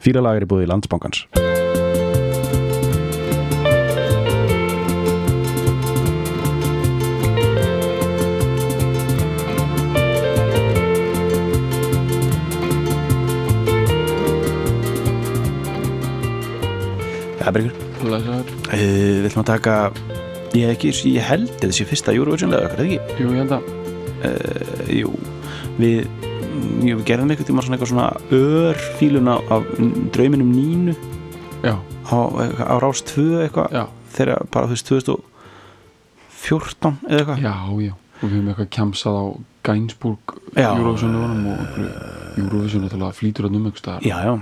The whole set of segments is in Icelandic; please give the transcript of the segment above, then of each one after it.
Fýra lag er búið í landsbankans. Það er Læsaður uh, Við ætlum að taka Ég, ekki, ég held að þessi fyrsta okkar, er það ekki? Jú, ég held að Uh, jú, við jú, við gerðum eitthvað tíma svona eitthvað svona örfíluna af drauminum nínu. Á, á rás 2 eitthvað. Þegar bara þú veist 2014 eða eitthvað. Já, já. Og við höfum eitthvað kjamsað á Gainsbourg Já. Eurovision-unum og Eurovision að flýtur að numma einhvers staðar. Já, já.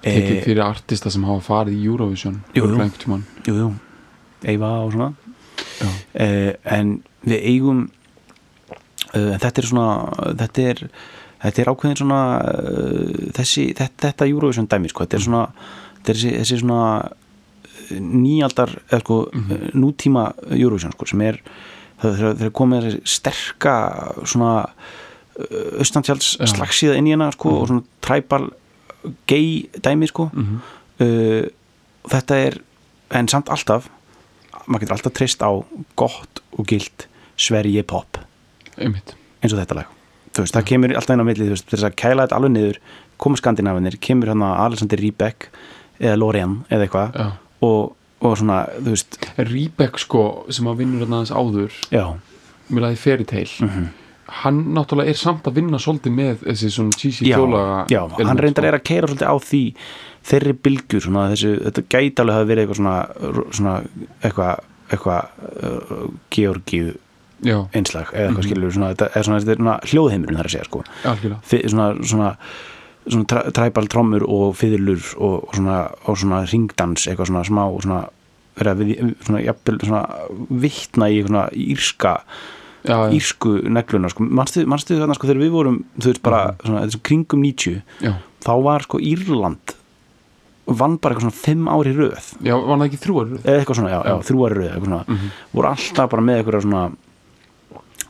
Tekið Eh, fyrir artista sem hafa farið í Eurovision Jú, jú. örugglega einhvern tímann. jú, jú, Eyva og svona. Uh, en við eigum uh, þetta er svona þetta er, þetta er ákveðin svona uh, þessi, þetta, þetta Eurovision dæmi sko, þetta er svona er þessi, þessi svona uh, nýaldar eða sko uh, nútíma Eurovision sko, sem er þegar þeir komið þessi sterka svona austantjáls Já. slagsíða inn í hana sko, og svona tribal gay dæmi sko. Mhm. uh, þetta er en samt alltaf maður getur alltaf treyst á gott og gilt Sverige pop einmitt. eins og þetta lag þú veist, það kemur alltaf inn á milli þú veist, þess að kæla þetta alveg niður koma skandinavinir, kemur hann að Alexander Rybak eða Loreen eða eitthvað Já. og, og svona, þú veist. Rýbek sko, sem að vinnur þarna aðeins áður já, Mér laði Fairy Tale. Mhm. Hann náttúrulega er samt að vinna svolítið með þessi svona cheesy já, kjólaga já hann reyndar er að keira svolítið á því þeirri bylgjur, svona þessu þetta gæti alveg hafa verið eitthvað svona svona eitthvað, eitthvað uh, Georgíu Já, einslag eða eitthvað skilur svona, þetta er svona, svona hljóðheimurinn þar að segja sko Fi- svona, svona, svona træ, træbal trommur og fiðlur og, og svona, og svona ringdans eitthvað svona smá svona, vera við, svona, jafnvel, svona vittna í svona írska Já, já, írsku negluna sko. manstu þarna sko þegar við vorum veist bara svona, þessu kringum 90 já, þá var sko Írland vann bara eitthvað svona fimm ári röð. Já, var það ekki þrúar eða eitthvað svona, já, röð eitthvað svona, voru alltaf bara með eitthvað svona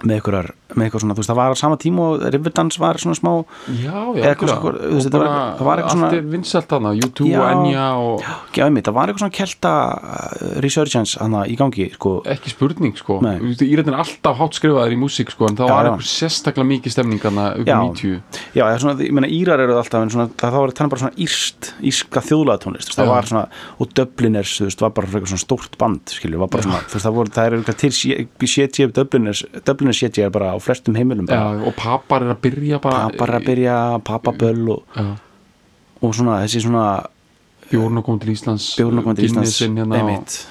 með eitthvað, með eitthvað svona, þú veist, það var á sama tíma og Riverdance var svona smá Já, já, eitthvað þú veist, þetta var- það var eitthvað svona- Allt er vinsælt þarna, U2 Já. og Enya og ekki aðeins, það var eitthvað svona kelta uh, resurgence hana í gangi sko, ekki spurning sko Nei. Írlandin er alltaf hátt skrifaðir í músík sko en þá Já, var já. eitthvað sérstaklega mikið stemning hana upp Já. í 90 já, svona, ég meina Írar eru alltaf svona, það, það var þannig bara svona írst írska þjóðlaðatónlist, það Já. var svona og Dubliners, þú veist, var bara eitthvað svona stórt band skilju, var bara svona, þú veist, það voru það er er bara. Flestum heimilum Já, bara, og papar er að byrja bara papar að byrja, papaböll og, Já, og svona, þessi svona Bjórn að koma til Íslands bjórn að koma til Íslands. hérna og- einmitt.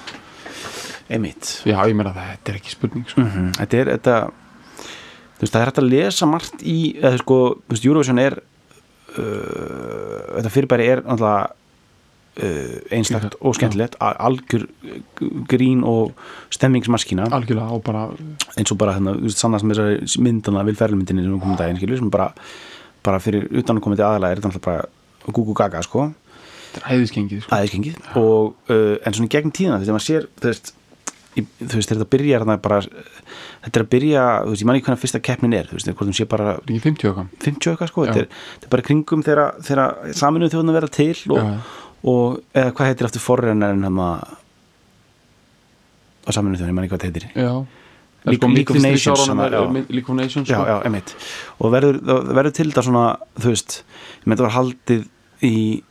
Einmitt. Já, ég meina það, þetta er ekki spurning sko. Mhm, þetta er þetta þú veist það er hægt að lesa margt í eða sko, þú veist, Eurovision er uh, þetta fyrirbæri er náttúrulega einstakt og skemmtilegt algjör grín og stemmingsmaskína Algjörlega og bara eins og bara hérna, þú veist, sannast með þessari myndana vilferðlmyndinni sem komum daginn, skilur, sem bara bara fyrir utan að koma til aðalega er þetta náttúrulega bara gúgu gaga, sko. Þetta er æðiskengið sko. aðeinskengið og uh, en svona í gegnum tíðina þegar maður sér veist, í, þú veist þetta þarna bara, þetta er að byrja þú veist, ég man ekki hvernig fyrsta keppnin er þú veist, bara Er ekki 50 okkar 50 eitthvað sko, þetta er, þetta er bara kringum þegar, saminuð þjóðin verða til og, Já. Og eða hvað heitir eftir forrenarinn hann að saminuð þjóðin, ég man ekki hvað þetta heitir. Já. League- sko, League of Nations, svona, er League of Nations já, sko. já, og verður, það verður til þetta svona þú veist, ég með þetta var haldið í,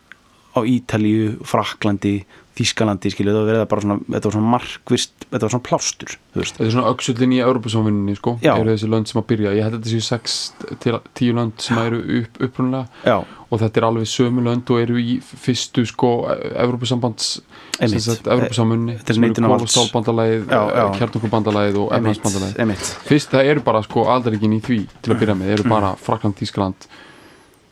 á Ítalíu Fraklandi, Þískalandi skilju, þetta verið bara svona, þetta var svona markvist þetta var svona plástur, Þetta er svona öxullin í Európa-samvinninni sko. Já. eru þessi lönd sem að byrja ég held að þetta séu 6 til 10 lönd sem eru upp, upprunlega já, og þetta er alveg sömu lönd og eru í fyrstu sko Európa-sambands Einmitt. Európa-samvinni Þetta er neitin af allt. Kólstálbandalagið, Já, já. Kjarnokubandalagið og emitt Fyrst það eru bara sko aldaríkin í því til að byrja með, eru bara Frakland, Tískland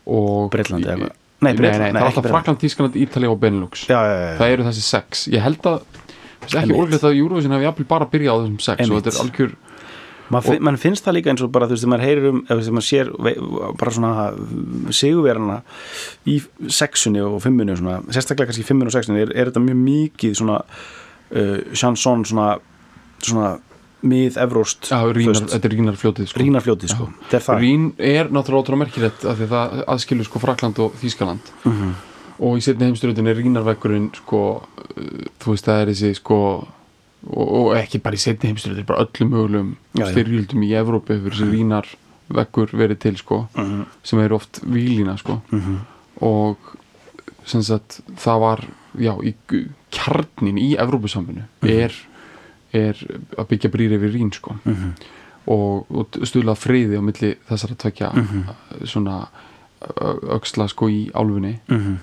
og Bretland eða Nei, Nei, nei, það er alltaf Frakland, Tískland, Ítalía og Benelux. Já, já, já, það eru þessi sex. Ég held að það er ekki orðilegt að Eurovision hefði jafnvel bara byrjað á þessum sex og Einmitt. þetta er algjör Man, fin, man finnst það líka eins og bara þú veist, þegar maður heyrir um, eða þegar maður sér bara svona sigurverana í sexunni og fimmunni og svona, sérstaklega kannski fimmunni og sexunni er, er þetta mjög mikið svona uh, chanson svona, svona mið-evróst þetta er rínar fljótið sko. rínarfljótið sko, Rín er náttúrulega ótrúlega merkilegt af því að það aðskilur sko Frakland og Þískaland Mhm. og í setni heimstyrjöldin er rínarvekkurinn sko, uh, þú veist það er þessi sko og, og ekki bara í setni heimstyrjöldin bara öllum mögulegum styrjöldum í Evrópu hefur þessi rínarvekkur verið til sko Mhm. sem er oft výlína sko. Og sem sagt það var já, í kjarnin í Evrópusambinu er, er að byggja brýr yfir rín sko Mhm. og, og stuðla friði á milli þessara tvekja svona ö- öxla sko í álfunni Mhm.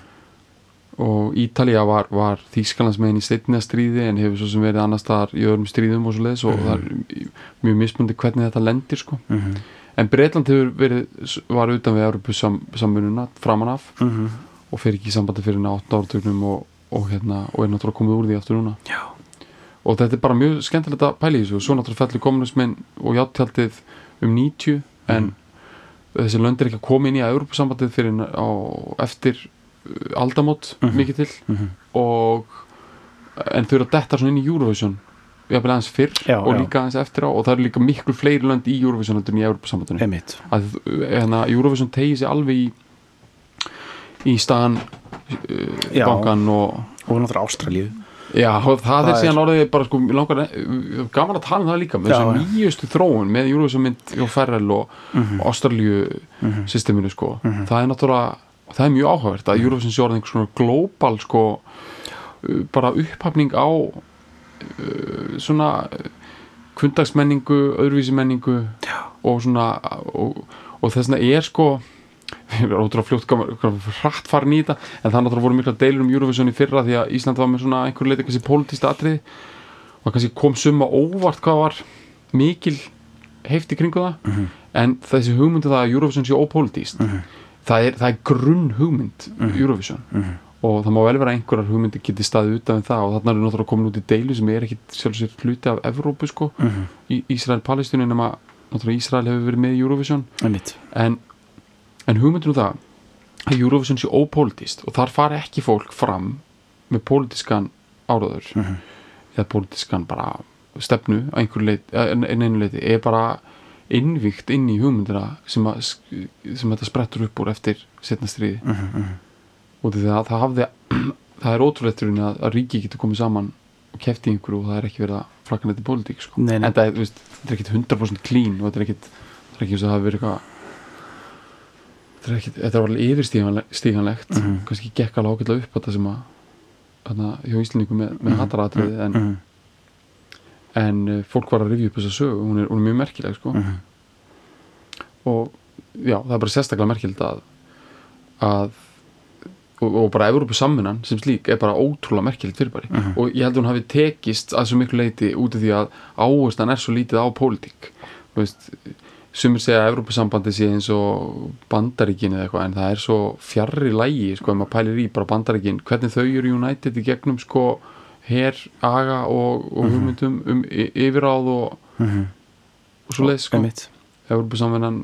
og Ítalía var, var Þýskalandsmeðin í setna stríði en hefur svo sem verið annars staðar í öðrum stríðum og svo leiðis og það er mjög mismundi hvernig þetta lendir sko Mhm. en Breitland hefur verið var utan við Europasambununa framan af Mhm. og fer ekki í sambandi fyrir ná 8 áratugnum og, og, hérna, og er náttúrulega komið úr því aftur núna Já. Og þetta er bara mjög skemmtilegt að pæla í þessu og svo náttúrulega fellur kommunismin og játtjaldið um 90 en þessi lönd er ekki að koma inn í að Europasambandið fyrir á, eftir uh, aldamót mikið til Mhm. og en þau eru að detta svona inn í Eurovision jafnvel aðeins fyrr Já, og já. líka aðeins eftir á og það eru líka miklu fleiri lönd í Eurovision en í Europasambandinu Einmitt. að hérna, Eurovision tegi sig alveg í í staðan uh, Já. bankan og og náttúrulega Ástralíu já, það, Það er síðan orðið bara sko, langar, gaman að tala um það líka með þessu nýjustu þróun með mynd og Ferrell og Mhm. Ástralíu systeminu sko, það er náttúrulega það er mjög áhugavert að Eurovision sé orðið einhvers svona global sko uh, bara upphafning á uh, svona kundagsmenningu, öðruvísi menningu Já. og svona og, og þess vegna er sko ég er ótrúlega fljótt hratt farin í þetta en það náttúrulega voru mikla deilur um Eurovision í fyrra því að Ísland var með svona einhver leiti kannski pólitísta atriði og kannski kom summa óvart hvað var mikil heift í kringu það Mhm. en þessi hugmyndu það að Eurovision sé ópólitíst það, er, það er grunn hugmynd Eurovision Mhm. og það má vel vera einhverjar hugmyndir geti staðið utan við það og þarna er náttúrulega komin út í deilu sem er ekkit sjálfsveit hluti af Evrópu sko Mhm. Ísrael-Palestínu nema náttúrulega Ísrael hefur verið með Eurovision Einmitt. en, en hugmyndin um það að Eurovision sé ópolítist og þar fari ekki fólk fram með pólitískan áraður Mhm. eða pólitískan bara stefnu á einhverju leit, en einu leiti er bara innvíkt inn í hugmyndina sem, að, sem þetta sprettur upp úr eftir setna stríði Mhm, mhm. og því að það hafði það er ótrúleiturinn að, að ríki getur komið saman og kefti einhverju og það er ekki verið að flakka neitt í pólitík sko. En það er, veist, þetta er ekkit 100% clean og þetta er ekkit það er ekki eins og það hafi verið eitthvað þetta ekkit, þetta er alveg yfirstíganlegt Mhm. kannski gekk alveg ágætlega upp þetta sem að þarna, hjá Íslendingum með, með hataratriði en, Mhm. en uh, fólk var að rifja upp þessa sögu hún er, hún er mjög merkileg sko. Mhm. og já, það er bara sérstaklega merkild að, að og, og bara Evrópu sammunan sem slík er bara ótrúlega merkilegt fyrirbæri Mhm. og ég held að hún hafi tekist að svo miklu leiti út af því að áherslan er svo lítið á pólitík þú veist sumir segja að Evrópusambandi sé eins og bandaríkin eða eitthvað en það er svo fjarrri lægi sko ef maður pælir í bara bandaríkin hvernig þau eru United í gegnum sko her, aga og, og hugmyndum um y- yfirráð og, Mhm. og svo leið sko Einmitt. Evrópusamvinnan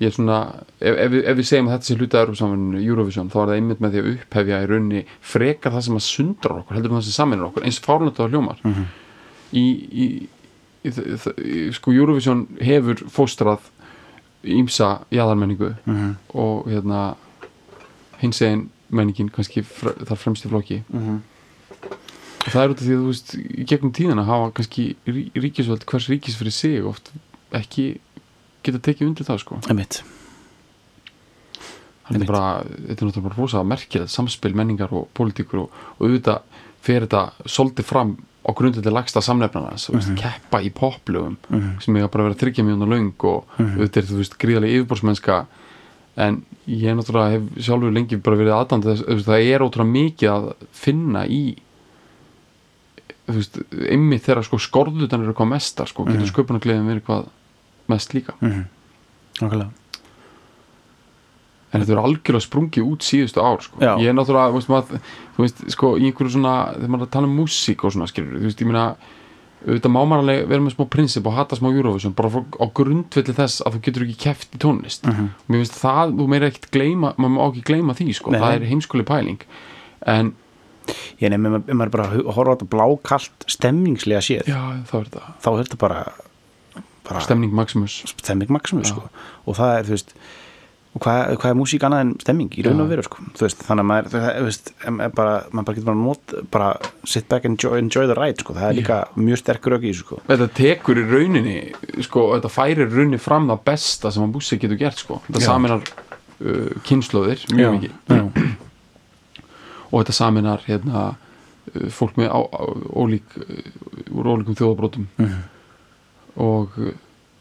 ég er svona, ef, ef, við- ef við segjum að þetta sé hluti af Evrópusamvinninu, Eurovision, þá er það einmitt með því að upphefja í raunni frekar það sem að sundrar okkur, heldur en það sem saminir okkur eins fárlönda á hljómar Mhm. í, í, í sko Eurovision hefur fóstrað ímsa jaðarmenningu Mhm. og hérna hins egin menningin kannski fr þar fremst í flokki Mhm. og það er út af því að þú veist í gegnum tíðina hafa kannski rí, ríkisvöld hvers ríkis fyrir sig oft ekki geta tekið undir það sko Einmitt. þetta er bara, þetta er náttúrulega bara rosa merkilegt samspil menningar og pólitíkur og, og auðvitað fer þetta svolítið fram á grundveldi lagsta samnefnana mm Mhm. keppa í poplögum Mhm. sem eiga bara að vera þryggja mjóna löng og Mhm. auðvitað er þú veist gríðarlega yfirbórsmennska en ég náttúrulega hef sjálfur lengi bara verið veist, það er ótrúlega mikið að finna í þú veist, einmitt þegar sko skorðutan eru hvað mestar sko, getur Mhm. sköpunargleðin verið hvað mest líka Mhm. En þetta er algjörlega sprungið út síðustu ár sko. Ég er náttúrulega, veist, maður, þú veist sko, í einhverju svona, þegar maður að tala um músík og svona, skilur, þú veist, ég meina auðvitað má maður alveg vera með smá prinsip og hata smá Eurovision, bara frá- á grundvelli þess að þú getur ekki keft í tónlist Mhm. mér finnst það, þú meira ekkert gleyma maður má ekki gleyma því, sko, Nei. það er heimskuli pæling en, Ég nefnir, ef maður bara horfa á þetta blákalt stemningslega séð, já, þá er þetta bara, bara stemning Maximus stemming maximus sko. og það er, þú veist og hvað, hvað er músík annað en stemming í raun og Já. veru sko. veist, þannig að maður, þú veist, bara, maður bara getur bara not, bara sit back and enjoy, enjoy the ride sko. það er líka mjög sterkur þessu sko. þetta tekur í rauninni sko, þetta færir rauninni fram það besta sem að búsi getur gert sko. þetta Já. saminar uh, kynnslóðir mjög mikið já, og þetta saminar hérna, uh, fólk með á, á, ólík uh, úr ólíkum þjóðabrótum Mhm. og uh,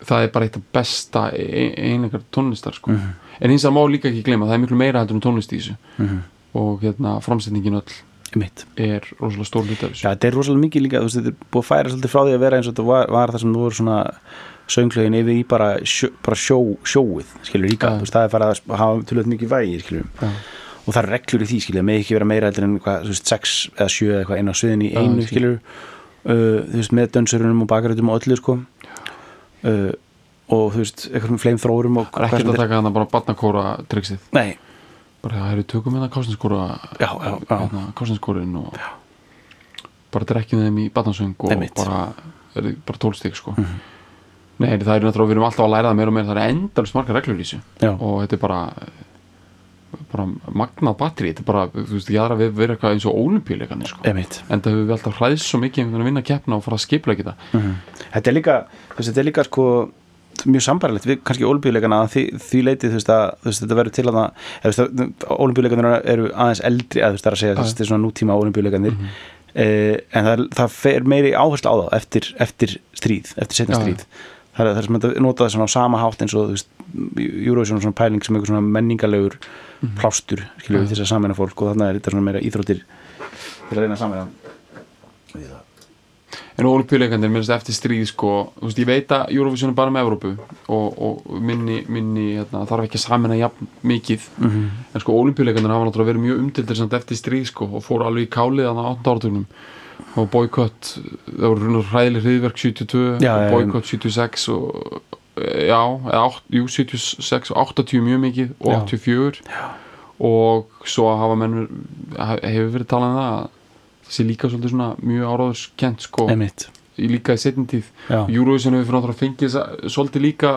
það er bara eitt af besta e- einleikar tónlistar sko. Mhm. en hins að má líka ekki gleyma það er miklu meira heldur en tónlist í þessu. Mhm. og hérna, framsetningin öll mitt er rosalega stór hluti af þessu. Já, þetta er rosalega mikið líka, þú veist, þetta er búið að færa svolítið frá því að vera eins og þetta var, var það sem þú voru svona sönglögin yfir í bara, sjó, bara sjó, sjóið, skilur líka, þú veist, það er farið að hafa tölvöld mikið vægi, skilur og það er reglur í því, skilur, með ekki vera meira heldur en hvað, þú veist, sex eða sjö eða eitthvað einu á sviðin í einu, skil. skilur uh, þú veist, með dönsurunum og bakarötum og öllu, sko uh, og þú veist, eitthvað með fleimþróurum og það er ekkert að taka hana bara barnakóra triksið Nei, bara það eru tökum kásinskóra Já, já, já. hérna, kásinskórin og bara drekkjum þeim í barnarsöng og. Mhm. bara, bara tólstík sko nei það er náttúrulega við erum alltaf að læra það meira og meira það er endalist margar reglur í þessu Já. og þetta er bara bara magnað batteri þetta er bara, þú veist, ég aðra við vera eitthvað eins og ólimpíuleikarnir sko. Emitt en það hefur við alltaf hræðist svo mikið um að vinna keppna og fara að skipla ekki það Þetta er líka, þú veist, þetta er líka sko mjög sambarilegt við kannski ólbíuleikana að því, því leitið þú veist að þú veist, þetta verður til að það ólbíuleikanir eru aðeins eldri að þú veist það er að segja þetta er svona nútíma ólbíuleikanir mm en það, það fer meiri áherslu á þá eftir, eftir stríð, eftir það er það sem þetta notaði svona á sama hátt eins og Eurovision svona pæling sem einhver svona menningarlegur plástur skilur við þess að samena fólk og þannig er þetta svona meira íþróttir til að reyna að samena en olimpíuleikandir minnst eftir stríð sko, þú veist, ég veit að Eurovision er bara með Evrópu og, og minni, minni hérna, þarf ekki að samina jafn mikið. Mhm. en sko olimpíuleikandir hafa náttúrulega verið mjög umdildir samt eftir stríð sko og fóru alveg í kálið á 8 áratugnum. Og boykott, það voru hræðileg hriðverk 72 Já, og boykott 76 og já, átt- jú, 76 og 80 mjög mikið og Já. 84 já. og svo hafa menn hefur verið talað um það að það sé líka svolítið svona mjög áráðurskent sko líka í setjum tíð Já. Eurovision hefur fyrir náttúrulega fengið svolítið líka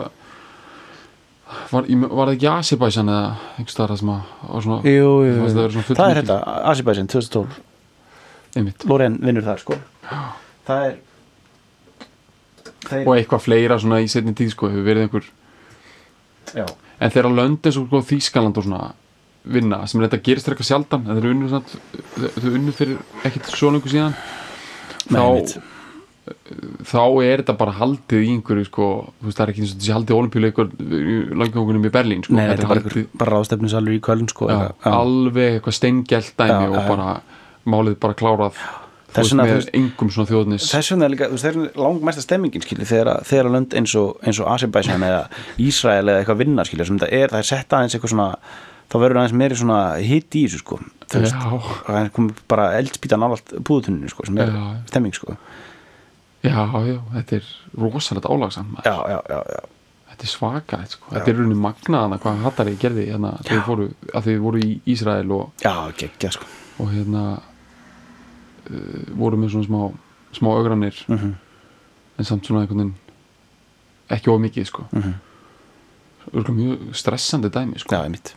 var, var það ekki Asibæsan eða einhvers staðar það sem að svona, Jú, jú, jú. það það er þetta, Azerbaijan 2012 einmitt. Loren vinnur þar sko það er þeir, og eitthvað fleira svona í setjum tíð sko hefur verið einhver já, en þegar lönd eins og sko, Þýskaland og svona vinna sem þetta gerist eitthvað sjaldan en þeir unnu, þau fyrir ekkert svo lengur síðan þá, þá er þetta bara haldið í einhverju sko, veist það er ekki eins og þessi haldið olimpíuleikur langjókunum í Berlín sko, Nei, þetta er haldið bara ráðstefnisalur í Köln sko já, eitthvað. alveg eitthvað steingelt dæmi Já, og já. bara málið bara klárað Þess vegna, þess vegna er langmesta stemmingin skilja, þegar, þegar lönd eins og, eins og Azerbaijan eða Ísrael eða eitthvað vinna skilja, sem þetta er, það er sett aðeins eitthvað svona þá verður aðeins meiri svona hitt í þessu sko, það er bara eldspýta nálægt púðutuninu sko, sem er Já. stemming sko. Já, já, þetta er rosalegt álagsamt maður. já, já, já, já, þetta er svaka sko. þetta er rauninni magnaðana hvað hattari gerði hérna, þegar þið voru í Ísrael og, já, geggja sko. og hérna voru með svona smá smá augranir Mhm. en samt svona einhvern veginn ekki of mikið sko Mhm. Örugglega mjög stressandi dæmi sko einmitt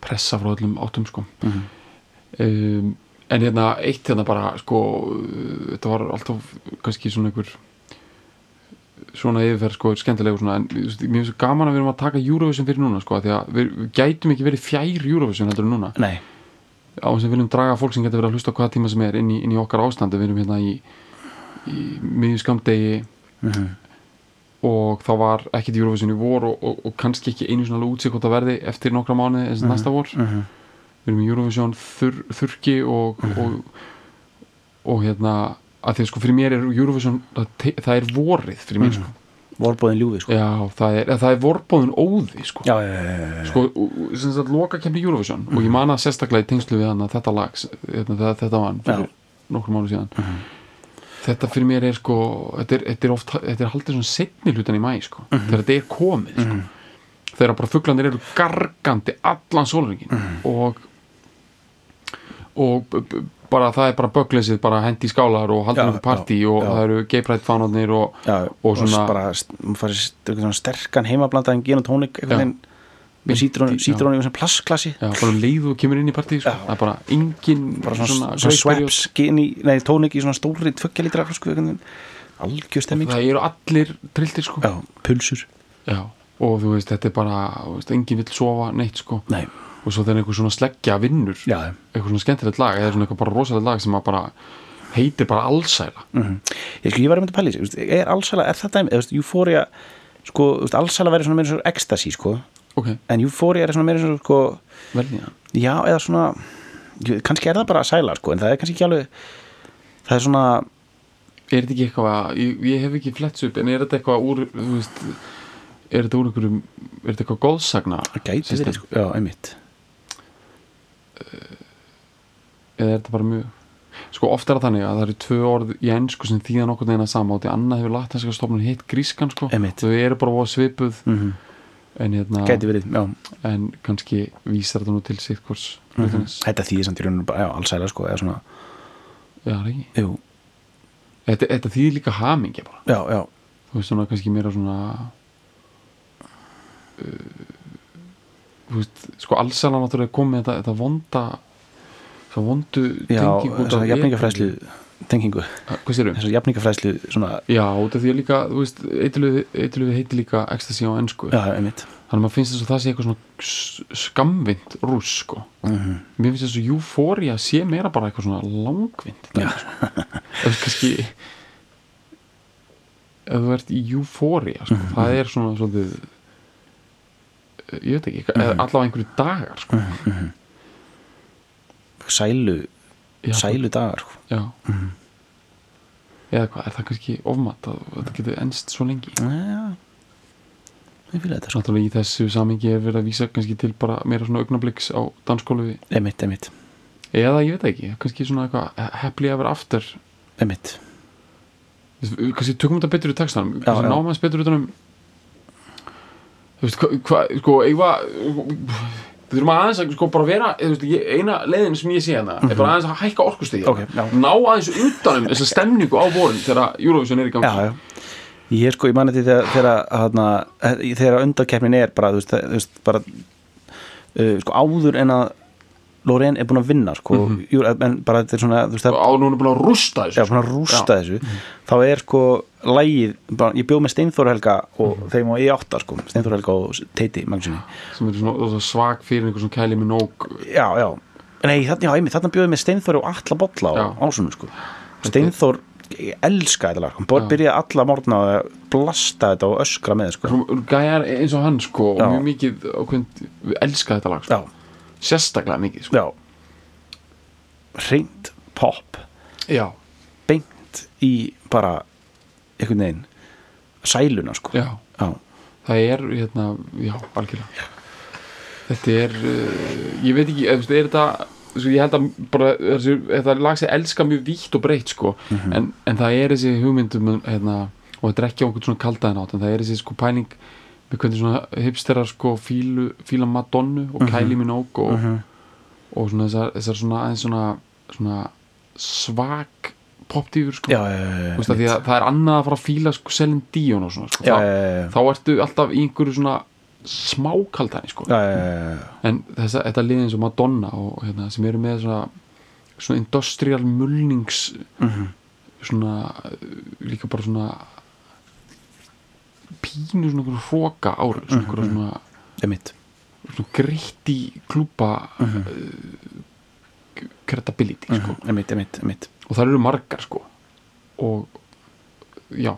pressa frá öllum áttum sko Mhm. um, en hérna eitt hérna bara sko uh, þetta var alltaf kannski svona einhver svona yfirferð sko skemmtilegur svona en mér finnst svo gaman að við erum að taka Eurovision fyrir núna sko því að við, við gætum ekki verið fjær Eurovision heldur núna nei, á þess að við viljum draga fólk sem getur verið að hlusta hvaða tíma sem er inn í, inn í okkar ástandi við erum hérna í, í miðju skamdegi Mhm. og þá var ekkit Eurovision í vor og, og, og kannski ekki einu svona útsið hvort það verði eftir nokkra mánuði eins og næsta vor Mhm. við erum í Eurovision þur, þurki og, og, og hérna að því að sko fyrir mér er Eurovision það, það er vorið fyrir mér sko. Vorbóðin ljúfi sko. Já, það er, það er vorbóðin óði sko, já, já, já, sko og- og sem sagt loka kemni Eurovision og ég man að sérstaklega í tengslu við hann að þetta lag hérna, þetta, þetta var hann fyrir nokkrum mánu síðan. Þetta fyrir mér er sko þetta er, þetta er oft, þetta er haldið svona setni hlutan í mæ sko, þegar þetta er komið sko. Þegar bara fuglandir eru gargandi allan sólringin og og b- bara það er bara bögleysið bara hendi skálar og halda einhver partí og já. það eru gay pride fánarnir og, og svona bara st- st- svona sterkan heimablandaðin gin og tónik Já. einhvern veginn með sítrónu í sem plassklassi bara um leið og kemur inn í partíð sko. Það er bara engin bara svona, svona, skinny, nei tónik í svona stóri tvöggja lítra flösku algjör stemming það eru allir trilltir sko. pulsur Já, og þú veist, þetta er bara veist, engin vill sofa neitt sko. nei, og svo þegar einhver svona sleggja vinnur já, eitthvað svona skemmtilegt lag eða svona eitthvað bara rosalegt lag sem að bara heitir bara allsæla mm ég, sko, ég var pæla í sig, er allsæla, er veist, eufória, sko, allsæla verið svona meira svona ecstasy, sko. Ok, en eufória er svona meira svona, sko velni það? Já, eða svona kannski er það bara sæla, sko, en það er kannski ekki alveg það er svona er þetta ekki eitthvað að, ég, ég hef ekki flett upp en er þetta eitthvað úr þú veist, er þetta úr einhverjum er þetta eitthvað góðsagna gæti verið, sko, já, einmitt eða er þetta bara mjög? Sko oft er það þannig að það eru tvö orð í ennsku sem þýða nokkur neina sama og því annað hefur latinska stofnun hitt grískan sko. Einmitt. þau eru bara svipuð mm en hérna verið, en kannski vísar þetta nú til sitt hvers mm mm þetta þýðir samt í rauninu bara, allsæla, sko, eða svona já, er þetta, þetta þýðir líka hamingja bara. Já, já, þú veist svona kannski meira svona uh, sko allsæla náttúrulega komið þetta, þetta vonda það vondu já, tengingu af þessar jafningafræðslu tengingu, þessar jafningafræðslu svona, já, út af því að líka þú veist, eitthvað heiti líka ecstasy á ennsku já, einmitt. Þannig að maður finnst þess að það sé eitthvað skamvind rús sko. Mm mér finnst þess að euphoria sé meira bara eitthvað svona langvind dæmi, sko. kannski ef þú ert í euphoria sko, Mhm, það er svona svolítið ég veit ekki, mm allavega einhverju dagar sko. Mhm. sælu Já, sælu dagar sko. já. Mhm. eða hvað, er það kannski ofmat að þetta getur ennst svo lengi já, ég fýla þetta sko. Náttúrulega í þessu samingi er verið að vísa kannski til bara meira svona augnabliks á danskólu einmitt, einmitt, eða ég veit ekki, kannski svona eitthvað happily ever after einmitt Við- kannski tökum þetta betur í textanum Já, já. aðeins betur utanum þú veist, hvað, hva, sko, eigva við þurfum aðeins að sko bara vera veist, eina leiðin sem ég sé hérna er bara aðeins að hækka orkustíði. Ok, já. ná aðeins utanum þessa stemningu á vorin þegar Eurovision er í gangi já, já ég sko, ég mani þetta þegar þegar, hana, þegar undarkeppnin er bara, þú veist bara uh, sko, áður en að Lorraine er búin að vinna sko, mm en bara þetta er svona veist, á núna búin að rústa já, þessu svona rústa þessu þá er sko lægið bara, ég bjóð með Steinþór Helga og þeim á E8 sko, Steinþór Helga og Teiti sem er svona, svag fyrir einhver svona kæli með nóg já, já, nei, þarna, já, einmitt, þarna bjóði með Steinþór og alla bolla á Já. ásunum sko. Steinþór ég elska þetta lag, hann Já. byrjaði alla morgna að blasta þetta og öskra með sko. gæjar eins og hann sko Já. og mjög mikið við elska þetta lag sko. já, sérstaklega mikið sko. já. Hreint pop. Já, beint í bara einhvern veginn sæluna sko. Já, já, það er hérna, já, algjörlega. Þetta er uh, ég veit ekki, þú veist, er þetta ég held að bara þessi, þetta lag sé elska mjög vítt og breytt sko. En, en það er þessi hugmyndum hérna, og þetta er ekki einhvern svona kaldaðin átt en það er þessi sko pæling með hvernig svona hipsterar sko fílu, fíla Madonnu og Kylie Minogue og, og svona þessar, þessar svona aðeins svona, svona svag popdífur sko já, já, já, veist, að því að það er annað að fara að fíla sko Selin Dion og svona sko. Já, þá, ertu alltaf í einhverju svona smákaldani sko. en þessa, þetta liðin og Madonna og hérna, sem eru með svona, svona industrial mulnings Mhm. svona uh, líka bara svona pínu svona einhverju hróka ára Mhm, svona einhverju svona, einmitt svona greitti klúpa Mhm. uh, credibility sko. einmitt, einmitt, einmitt og það eru margar sko og já,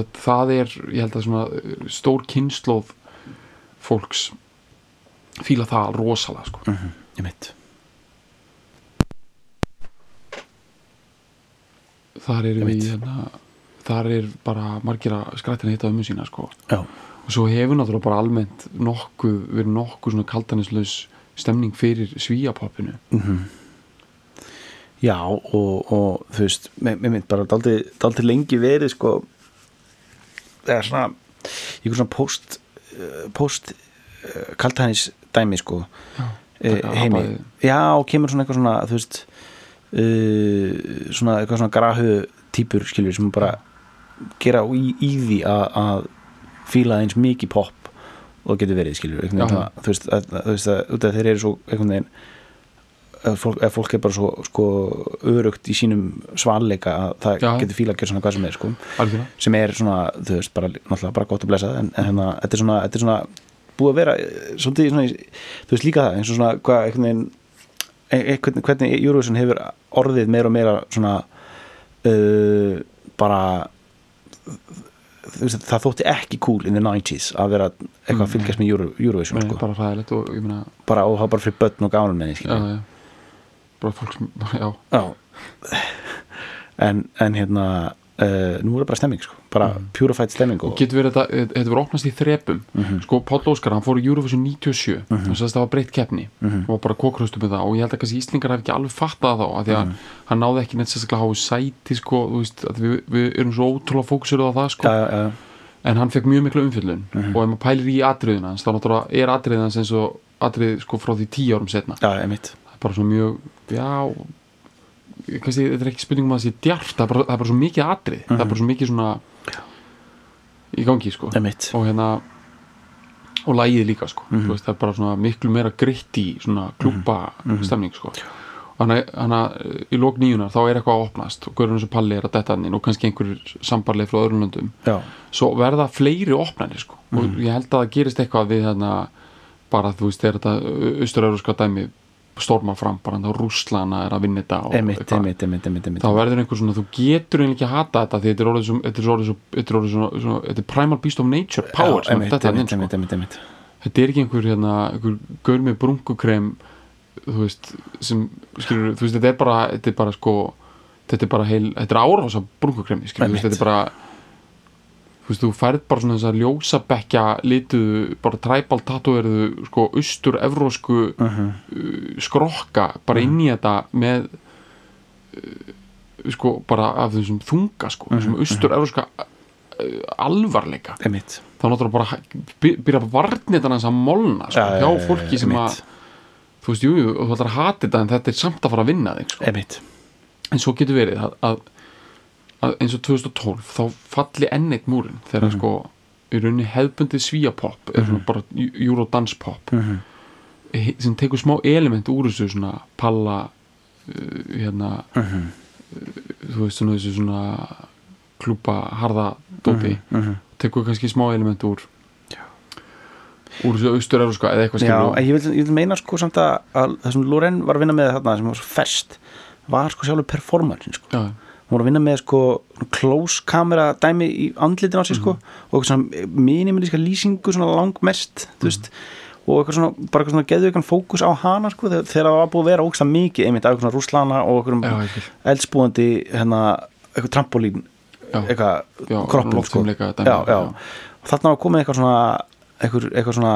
að það er ég held að svona uh, stór kynnslóð fólks fíla það rosalega sko Mhm, einmitt þar er Einmitt. við hérna, þar er bara margir að skrættina hitta um sína sko. Já, og svo hefur náttúrulega bara almennt nokkuð, verið nokkuð svona kaltanislaus stemning fyrir svíapoppinu. Já og, og þú veist, mér mynd bara daldi, lengi verið sko er svona einhver svona post uh, post uh, kaltænis dæmi sko. Já, eh, heimi. já og kemur svona eitthvað svona þú veist uh, svona eitthvað svona grahu típur skilur sem bara gera í, í því að, að fíla eins mikið pop og getur verið það, þú veist, að, þú veist að, þeir eru svo einhvern veginn fólk, ef fólk er bara svo sko, örugt í sínum svalleika að það Já. getur fíla að gera svona hvað sem er sko, sem er svona, þú veist, bara, bara gott að blessa en, en hérna, þetta er svona, þetta er svona búið að vera, eh, svolítið svona, þú veist líka það, eins og svona, hvað, einhvern veginn e- e- hvernig, Eurovision hefur orðið meira og meira svona uh, bara veist, það þótti ekki cool in the 90s að vera eitthvað að fylgjast með Euro, Eurovision Nei, sko. bara, ræðilegt og ég meina bara, og var bara fyrir börn og gáðan með því bara fólk sem, já, já. En, en hérna uh, nú er það bara stemming sko. bara purified stemming og, getur verið þetta, þetta verið opnast í þrepum Mhm. sko Páll Óskar, hann fór í Eurovision 97 mm -hmm. það var breytt keppni Mhm. og bara kókraustu með það og ég held að kannski Íslingar hef ekki alveg fattað þá af því að Mhm. hann náði ekki neitt sérstaklega háu sæti sko, veist, að við, við erum svo ótrúlega fókusur á það sko, já, já, en hann fekk mjög miklu umfyllun Mhm. og ef maður pælir í atriðina þá náttúrulega er atriðina eins og atrið sko frá því tíu árum setna er bara svona mjög, já kannski, þetta er ekki spurning um að það sé djart það er bara, það er bara svo mikið atrið það er bara svo mikið svona í gangi sko. Og hérna og lægið líka sko. Mhm. Þú veist, það er bara svona miklu meira gritti svona klúpa Mhm. stemning sko. Þannig að í lók nýjunar þá er eitthvað að opnast og hverjum þessu palli er að detta inn og kannski einhverjur sambarleið frá öðrum löndum. Já, svo verða fleiri opnanir sko. Og Mhm. ég held að það gerist eitthvað við hérna bara þú veist þegar þetta austur-euróska dæmi stormar fram bara þá Rússlana er að vinna þetta einmitt, einmitt, einmitt, einmitt. þá verður einhver svona, þú getur eiginlega ekki að hata þetta því þetta er orðið svo, þetta er primal beast of nature power já, einmitt, sko. einmitt, einmitt, einmitt. þetta er ekki einhver hérna, einhver gaur með brunkukrem þú veist, sem skilur, þú veist, þetta er bara, þetta er bara sko þetta er bara heil, þetta er árása brunkukremi, skilur, þetta er bara veist, þú færð bara svona þess að ljósabekja lituðu, bara træbal tatuverðu, sko, austur-evrósku Mhm. uh, skrokka bara inn í þetta með uh, sko, bara af þessum þunga, sko, þessum austur-evróska uh, alvarleika. Einmitt. Þá náttúrulega bara byrja varnitan hans að molna sko, Já, já, hjá já, fólki sem að þú veist, jú, jú, þú ætlar að hata þetta en þetta er samt að fara að vinna þig sko. einmitt. En svo getur verið að, að, að eins og 2012 þá falli enn eitt múrin þegar Mhm. sko í rauninni hefbundið svíapopp eða svona bara eurodanspop Mhm. he- sem tekur smá element úr þessu svona palla uh, hérna Mhm. þú veist svona þessu svona klúpa harða dóti Mhm. tekur kannski smá element úr úr þessu austur eða eitthvað Já, skilur en ég vil, ég vil meina sko samt að, að það sem Loren var að vinna með þarna sem var svo ferst var sko sjálfur performancin sko. já, hún var að vinna með sko close kamera dæmi í andlitin á sig sko og eitthvað svona minimaliska lýsingu svona langmest þú veist og eitthvað svona, bara eitthvað svona geðveikan fókus á hana sko þegar það var búið að vera ógsta mikið einmitt af eitthvað svona rúslana og eitthvað eldspúandi hérna, eitthvað trampolín eitthvað kroppum sko. já, já. og þarna var komið eitthvað svona eitthvað, eitthvað svona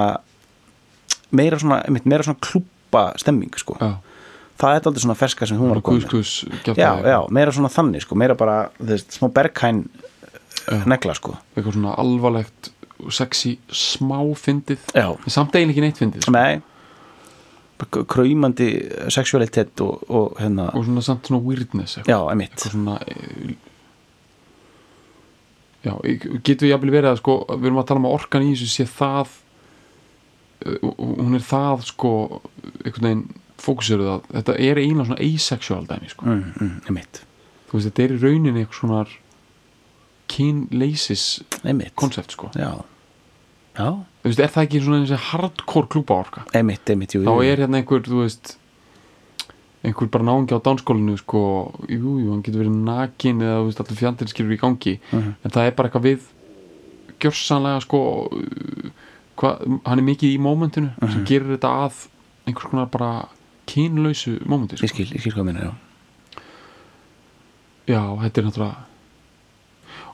meira svona, einmitt, meira svona klúpa stemming sko. já, það er aldrei svona ferska sem hún var að koma kus kus já, já, meira svona þannig sko. meira bara, veist, smá berghæn Já. negla sko. Eitthvað svona alvarlegt sexy smá fyndið samt eiginlega ekki neitt fyndið sko. nei. Kræmandi sexualitet og, og hérna, og svona samt svona weirdness eitthvað, já, eitthvað svona eh, já, getur við jafnvel verið að sko, við erum að tala um að orkan í þessu sé það eh, hún er það sko einhvern veginn fókusiruð að þetta er eiginlega svona asexual dæmi sko. mm, mm, þú veist, þetta er í rauninni eitthvað svona kynleisis konsept sko. Já, já, þú veist, er það ekki svona þessi hardcore klúpa orka einmitt, einmitt jú, þá er hérna einhver, þú veist einhver bara náungi á dánskólinu sko, jú, jú, hann getur verið nakin eða þú veist, allir fjandir skilur í gangi. Mhm. en það er bara eitthvað við gjörsanlega sko hva, hann er mikið í mómentinu sem Mhm. gerir þetta að einhvers konar bara kynlausu mómenti ég sko. skil, ég skil hvað minna, já já, þetta er náttúrulega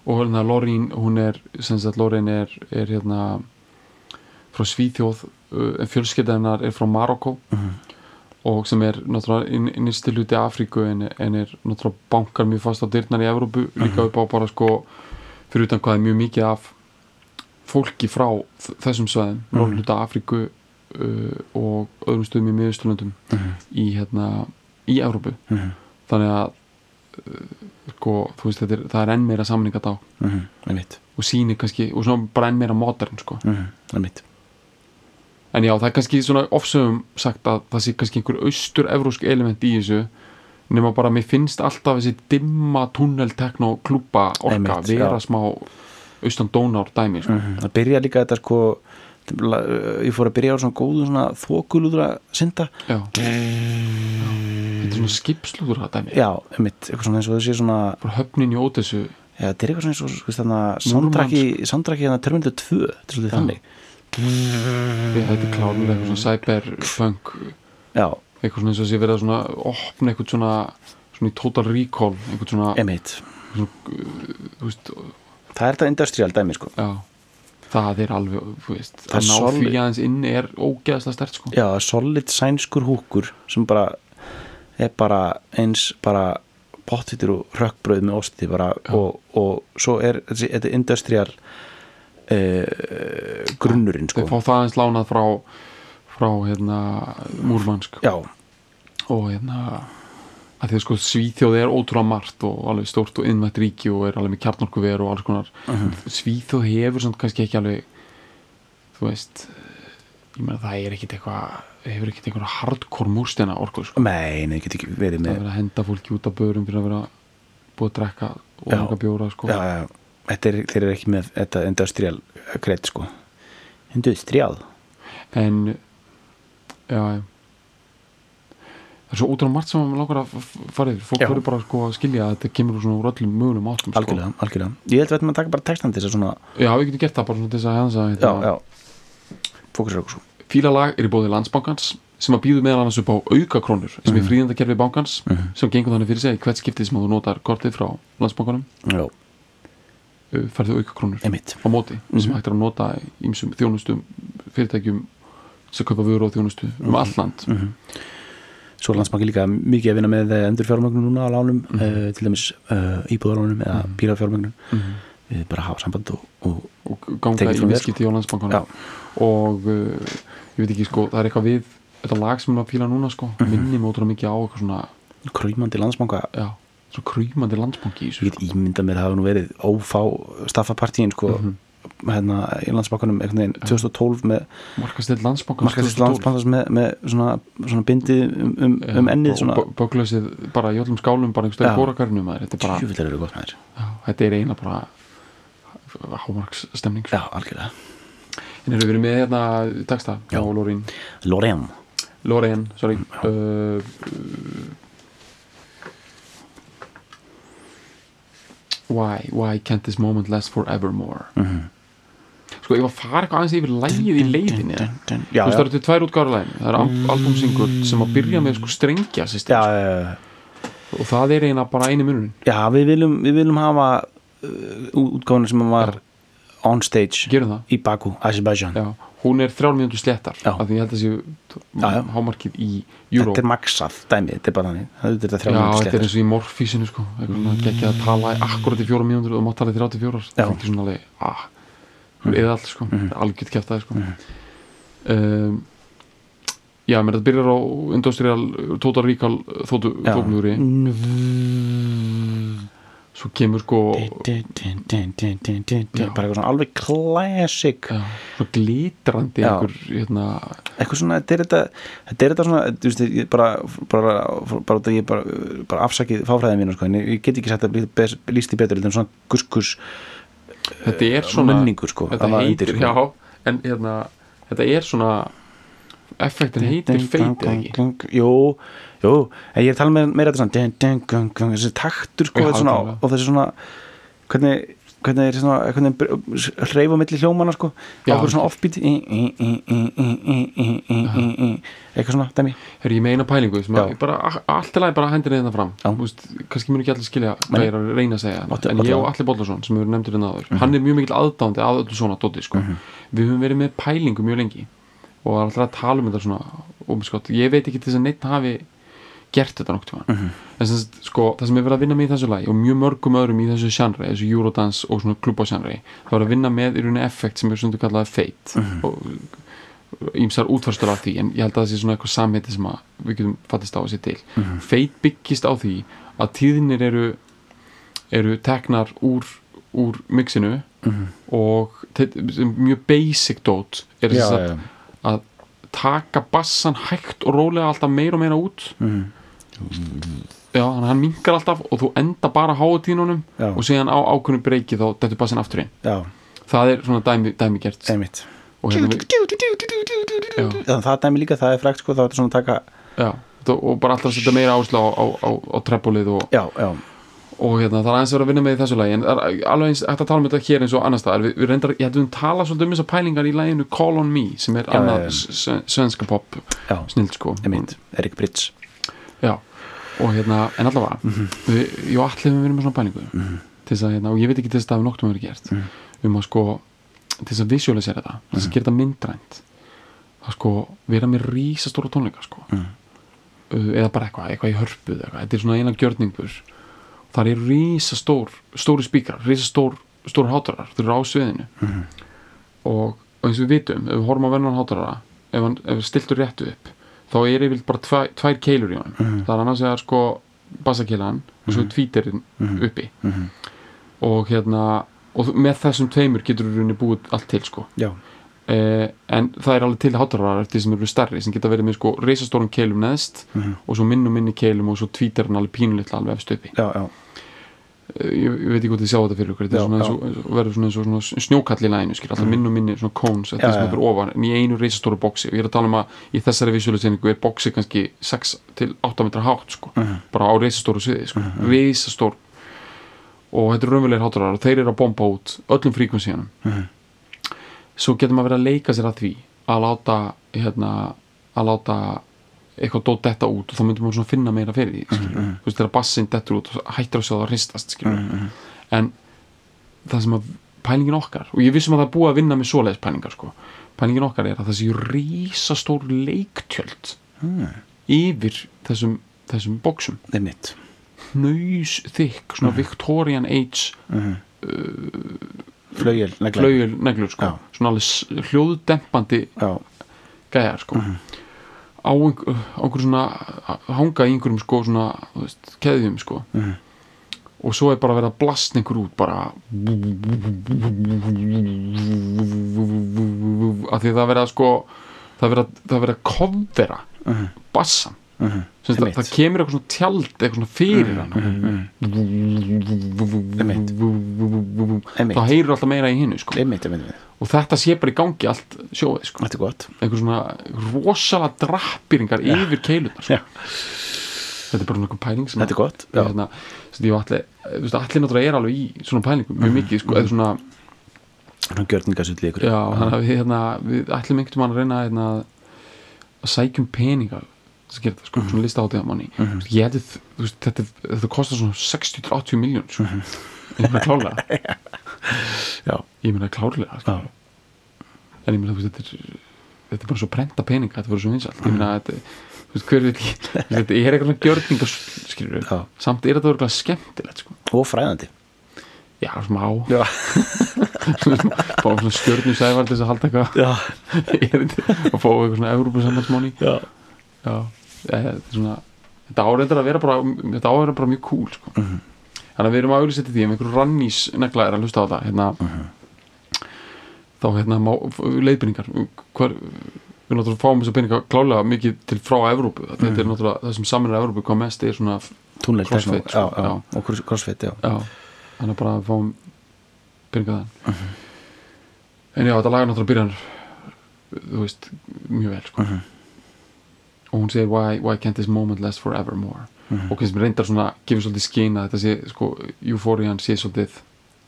og hérna Lorín, hún er sem sagt Lorín er, er hérna frá Svíþjóð uh, hennar er frá Marokko Mhm. og sem er náttúrulega inn, innstu hluti Afríku en, en er náttúrulega bankar mjög fast á dyrnar í Evrópu líka upp á bara sko fyrir utan hvað er mjög mikið af fólki frá þessum svæðum Mhm. hluta Afríku uh, og öðrum stöðum í miðusturlöndum Mhm. í hérna í Evrópu Mhm. þannig að uh, sko, þú veist, þetta er, það er enn meira samningat á Mhm. einmitt, og sýnir kannski, og svona bara enn meira modern sko. En já, það er kannski svona ofsögum sagt að það sé kannski einhver austur-evrósk element í þessu nema bara mér finnst alltaf þessi dimma tunnel tekno klúpa orka vera smá austan dónár dæmi sko. það byrja líka þetta sko ég fór að byrja á svona góðu svona þokulúðra synda. Já. þetta er svona skipslúður það dæmi. Já, einmitt, eitthvað svona eins og þessi svona bara höfnin í ótessu já, þetta er eitthvað svona eins og sko, þannig að soundtracki hérna Terminator 2 þetta er svolítið þannig. Þetta er klárlega eitthvað svona cyberpunk já, eitthvað svona eins og verið að svona opna eitthvað svona svona í total recall eitthvað svona, einmitt. þú veist, það er þetta industrial dæmi sko. Já það er alveg, þú veist Það að ná því aðeins inn er ógeðslega stert sko. Já, solid sænskur húkur sem bara er bara eins bara pottittur og rökkbröð með osti bara og, og svo er þetta industrial uh, grunnurinn sko. þeir fá það aðeins lánað frá frá hérna Múrmansk. Já, og hérna að því að sko Svíþjóð er ótrúlega margt og alveg stórt og innvætt ríki og er alveg með kjarnorkuver og alls konar. Svíþjóð hefur samt kannski ekki alveg þú veist ég meina það er ekkit eitthvað hefur ekkit einhverja hardcore múrstena orku sko. nei, nei, get ekki verið það með er verið að henda fólki út af börum fyrir að vera búið að drekka og einhverja bjóra sko. já, já, þetta er, þeir eru ekki með þetta industrial kreitt sko. Industrial? En já, já það er svo ótrúlega margt sem maður langar að fara yfir. Fólk verður bara sko að skilja að þetta kemur úr öllum mögulegum áttum sko. algjörlega, algjörlega. Ég held að að taka bara textan til þess að svona já, við getum gert það bara svona til þess að hensa já, hérna. fílalag er í bóði landsbankans sem að býðu meðal annars upp á aukakrónur sem er fríðandakerfi bankans sem gengur þannig fyrir sig hvert skiptið sem að þú notar kortið frá landsbankanum. Já, uh, færðu aukakrónur einmitt. á móti sem hægt er að nota í þjónustum fyrirtækjum sem kaupa vöru og þjónustu um all land svo er landsbanki líka mikið að vinna með endur fjármögnun núna á lánum Mhm. uh, til dæmis uh, íbúðarlánum eða mm. bílafjármögnun við bara hafa samband og, og og ganga í viðskipti á landsbankanum Já. og uh, ég veit ekki sko, það er eitthvað við þetta lag sem er að fíla núna sko Mhm. minni mig ótrúlega mikið á eitthvað svona krýmandi landsbanka já, svo krýmandi landsbanki ég get ímyndað mér að það hafa nú verið ófá staffapartíin sko Mhm hérna, í landsbákanum 2012 með markastill landsbákans með, með svona, svona bindi um, um, ja, um ennið bóklaðsið bara í öllum skálum bara einhverju bórakarnum þetta er eina bara hámarksstemning sko. já, algjörlega. En erum við verið með hérna texta Lorén Lorén, sorry. Uh, Why Why can't this moment last forevermore? Mhm. Sko, ég var að fara eitthvað aðeins yfir lægið í leiðinni. Já, Þú já, veist, það eru til tvær útgáður lægin Það er al albumsingur sem að byrja með sko strengja system, já, já, já. og það er eina bara eini munurinn. Já við, viljum, við viljum hafa uh, útgáfuna sem var on stage í Baku, Azerbaijan. Já, hún er þrjálfmiðundu slettar af því ég held að það séu hámarkið í Euro. þetta er maksað dæmið, þetta er bara þannig. Þetta er þrjálfmiðundu slettar þetta er eins og í morfísinu sko. Ekki mm. að tala akkurat í fjóra mínúndur og maður tala í þrjáttu fjórar. Það er svona alveg ah, mm. eða allt sko, mm. -hmm. algjörð kæft aðeins sko. Mm. -hmm. um, já, mér þetta byrjar á industrial, total recall þóttu tóknugri svo kemur sko Bara eitthvað svona alveg classic. Svo glitrandi Já. einhver hérna, eitthvað svona, þetta er þetta þetta er þetta svona, veist, bara bara, bara, bara, afsakið fáfræðin mínu, sko, ég get ekki sagt að líst í betur, svona guskus þetta er svona munningur, sko þetta heitir, já, en hérna þetta er svona effektin heitir feitið ekki? jú, jú, en ég er að tala með meira þetta svona þessi taktur sko svona, og þessi svona hvernig, hvernig er svona hvernig hreyfa millir hljómana sko ákveður svona offbeat eitthvað svona, dæmi. Hörru, ég meina pælingu, alltaf læg bara hendir þetta hérna fram, kannski mér ekki allir skilja hvað ég er að reyna að segja, en ég og Alli Bollarsson sem við verðum nefndir hérna aður, mhm. hann er mjög mikil aðdándi að öllu svona doti sko, mhm. við höfum verið með pælingu mjög lengi og er alltaf að tala um þetta svona ómiskott, ég veit ekki til þess að neitt hafi gert þetta nokkuð tíma en sem sagt, sko, það sem er verið að vinna með í þessu lagi og mjög mörgum öðrum í þessu genre þessu Eurodance og svona klubasjanri það er að vinna með í rauninni effekt sem er svona kallað fate. Og ímsar útfarstur af því en ég held að það sé svona eitthvað samheiti sem við getum fattist á að sé til. Feit byggist á því að tíðinir eru eru teknar úr, úr mixinu og te- sem mjög basic dot er þess að, að taka bassan hægt og rólega alltaf meira og meira út. Mhm. já, þannig að hann minkar alltaf og þú enda bara háutínunum Já. og síðan á ákveðnu breyki þá dettur bassin aftur inn já, það er svona dæmi, dæmi gert. Hérna við, það dæmi líka, það er frækt sko, þá er þetta svona að taka já, og bara alltaf að setja meira áslá á, á, á, á treppólið og, Já, já, og hérna, það er aðeins að vera að vinna með í þessu lagi en er alveg eins að tala um þetta hér eins og annars við, við reyndar, ég hættum tala svolítið um þessar pælingar í laginu Call on Me sem er annað svenska pop snild sko. Erik Brits. Já, og hérna, en allavega Mhm. við, ég og allir við verið með svona pælingu. Til þess að, hérna, og ég veit ekki til þess að það hefur nokkuð verið gert. Mhm. um að sko til þess að visualisera þetta, til þess að gera þetta myndrænt að sko vera með rísastóra tónleika sko. Mhm. eða bara eitthvað, eitthvað í hörpu eða eitthvað. þetta er svona eina gjörningur þar eru rísastór, stóri spíkar rísastór, stór hátarar þeir eru á sviðinu. Mhm. og, og eins og við vitum, ef við horfum á vennan hátara ef, hann, stiltur réttu upp þá er yfirleitt bara tvæ, tvær keilur í honum. Mhm. það er annars vegar sko bassakeilan og svo tvítirinn uppi. Mhm. og hérna og með þessum tveimur getur við búið allt til sko. Já, en það er alveg til hátararar eftir sem eru stærri sem geta verið með sko reisastórum keilum neðst Mhm. og svo minn og minni keilum og svo tvítirinn alveg pínulitla alveg eftir uppi. Já, já, Eh, ég, ég veit ekki hvort þið sjá þetta fyrir ykkur þetta er svona eins og, og verður og svona snjókall í læginu skil, alltaf minn og minni svona cones þetta sem er ofan en í einu reisastóru boxi. Og ég er að tala um að í þessari visualiseringu er boxi kannski 6 til 8 metra hátt sko, bara á reisastóru sviði sko, reisastór og þetta er raunverulegir hátarar og þeir eru að bomba út öllum fríkvensíunum. Mhm. Svo getur maður verið að leika sér að því að láta hérna, að láta eitthvað dót detta út og þá myndum maður svona finna meira fyrir því skilur. þú veist þegar bassin dettur út og hættir að sjá það að hristast skilur. en það sem að pælingin okkar og ég vissum að það er búið að vinna með svoleiðis pælingar sko. pælingin okkar er að það séu rísastór leiktjöld yfir þessum, þessum einmitt. Hnaus þykk, svona Victorian Age Flögil, flaugjul neglur sko. Svona alveg hljóðdempandi gæjar sko. einhver, á einhver svona hanga í einhverjum sko svona veist, keðjum sko. Og svo er bara verið að blast einhver út bara að því það er verið að sko það er verið að, að kofvera bassan Mhm. Sem sagt, Einmitt. það kemur eitthvað svona tjald eitthvað svona fyrir hann Einmitt. Einmitt. þá heyrir alltaf meira í hinnu sko. og þetta sé bara í gangi allt sjóið sko. Einhver svona rosalega drappýringar yfir keilunar sko. Já. þetta er bara svona einhver pæling sem Þetta er gott, hérna, allir, náttúrulega er alveg í svona pælingum, mjög mikið sko, eða svona, Svona já, við, hérna, við ætlum einhvern veginn að reyna hérna, að sækjum peninga þess að gera þetta, sko, svona lista á því að manni ég að, þú veist, þetta, þetta kostar svona 60-80 miljón, sko. Ég meina klálega Já, ég meina klárlega, sko. Já, en ég meina, þú veist, þetta er þetta er bara svo prenta peninga, þetta voru svo vinsalt ég meina, þetta, þú veist, hver vil ekki þetta er eitthvað gjörninga, skilur Já. samt er þetta örgulega skemmtilegt, sko. Og fræðandi. Já, smá, Já, fá svona stjörnu sævar til þess að halda eitthvað. Já, og fá eitthvað svona Európa-sambandsmáni já. Já, er svona þetta áreindar að vera bara þetta áreindar bara mjög cool sko. þannig að við erum að auðvitað því ef einhver rannís negla er að hlusta á þetta hérna, þá hérna leiðbyrningar hver, við náttúrulega fáum þess að peninga klálega mikið til frá Evrópu. Þetta er náttúrulega það sem saman er Evrópu hvað mest er svona Túnel, Crossfit, sko, já, já. og cross- crossfit, já. Þannig að bara fáum peninga þann en já, þetta lagar náttúrulega byrjar þú veist, mjög vel sko. Og hún segir why, why can't this moment last forevermore og hvernig sem reyndar svona gefur svolítið skinn að þetta sé, sko, eufórian sé svolítið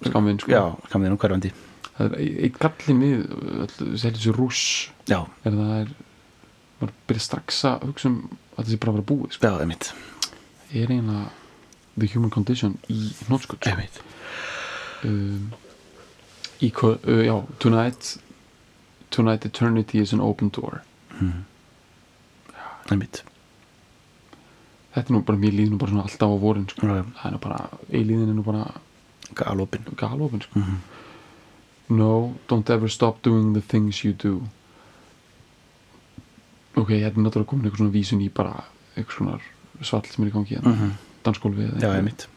skamvinn, sko. Já, kam þið nú hverfandi. Það er eitt gallin við þessi heldur sér rúss. Já, er það er maður byrja strax að hugsa um að það sé bara að vera búið sko. já, einmitt. Er eiginlega the human condition í hnótskut sko. Einmitt. Um, í, uh, já, tonight tonight eternity is an open door Einmitt þetta er nú bara, mér líður nú bara svona alltaf á vorin sko. Já, já. það er nú bara, eilíðin er nú bara Galopin galopin sko. no, don't ever stop doing the things you do ok, hérna er náttúrulega komin eitthvað svona vísun í bara eitthvað svona svall sem er í gangi hérna, mm -hmm. dansgólfi eða Já, eitthvað. einmitt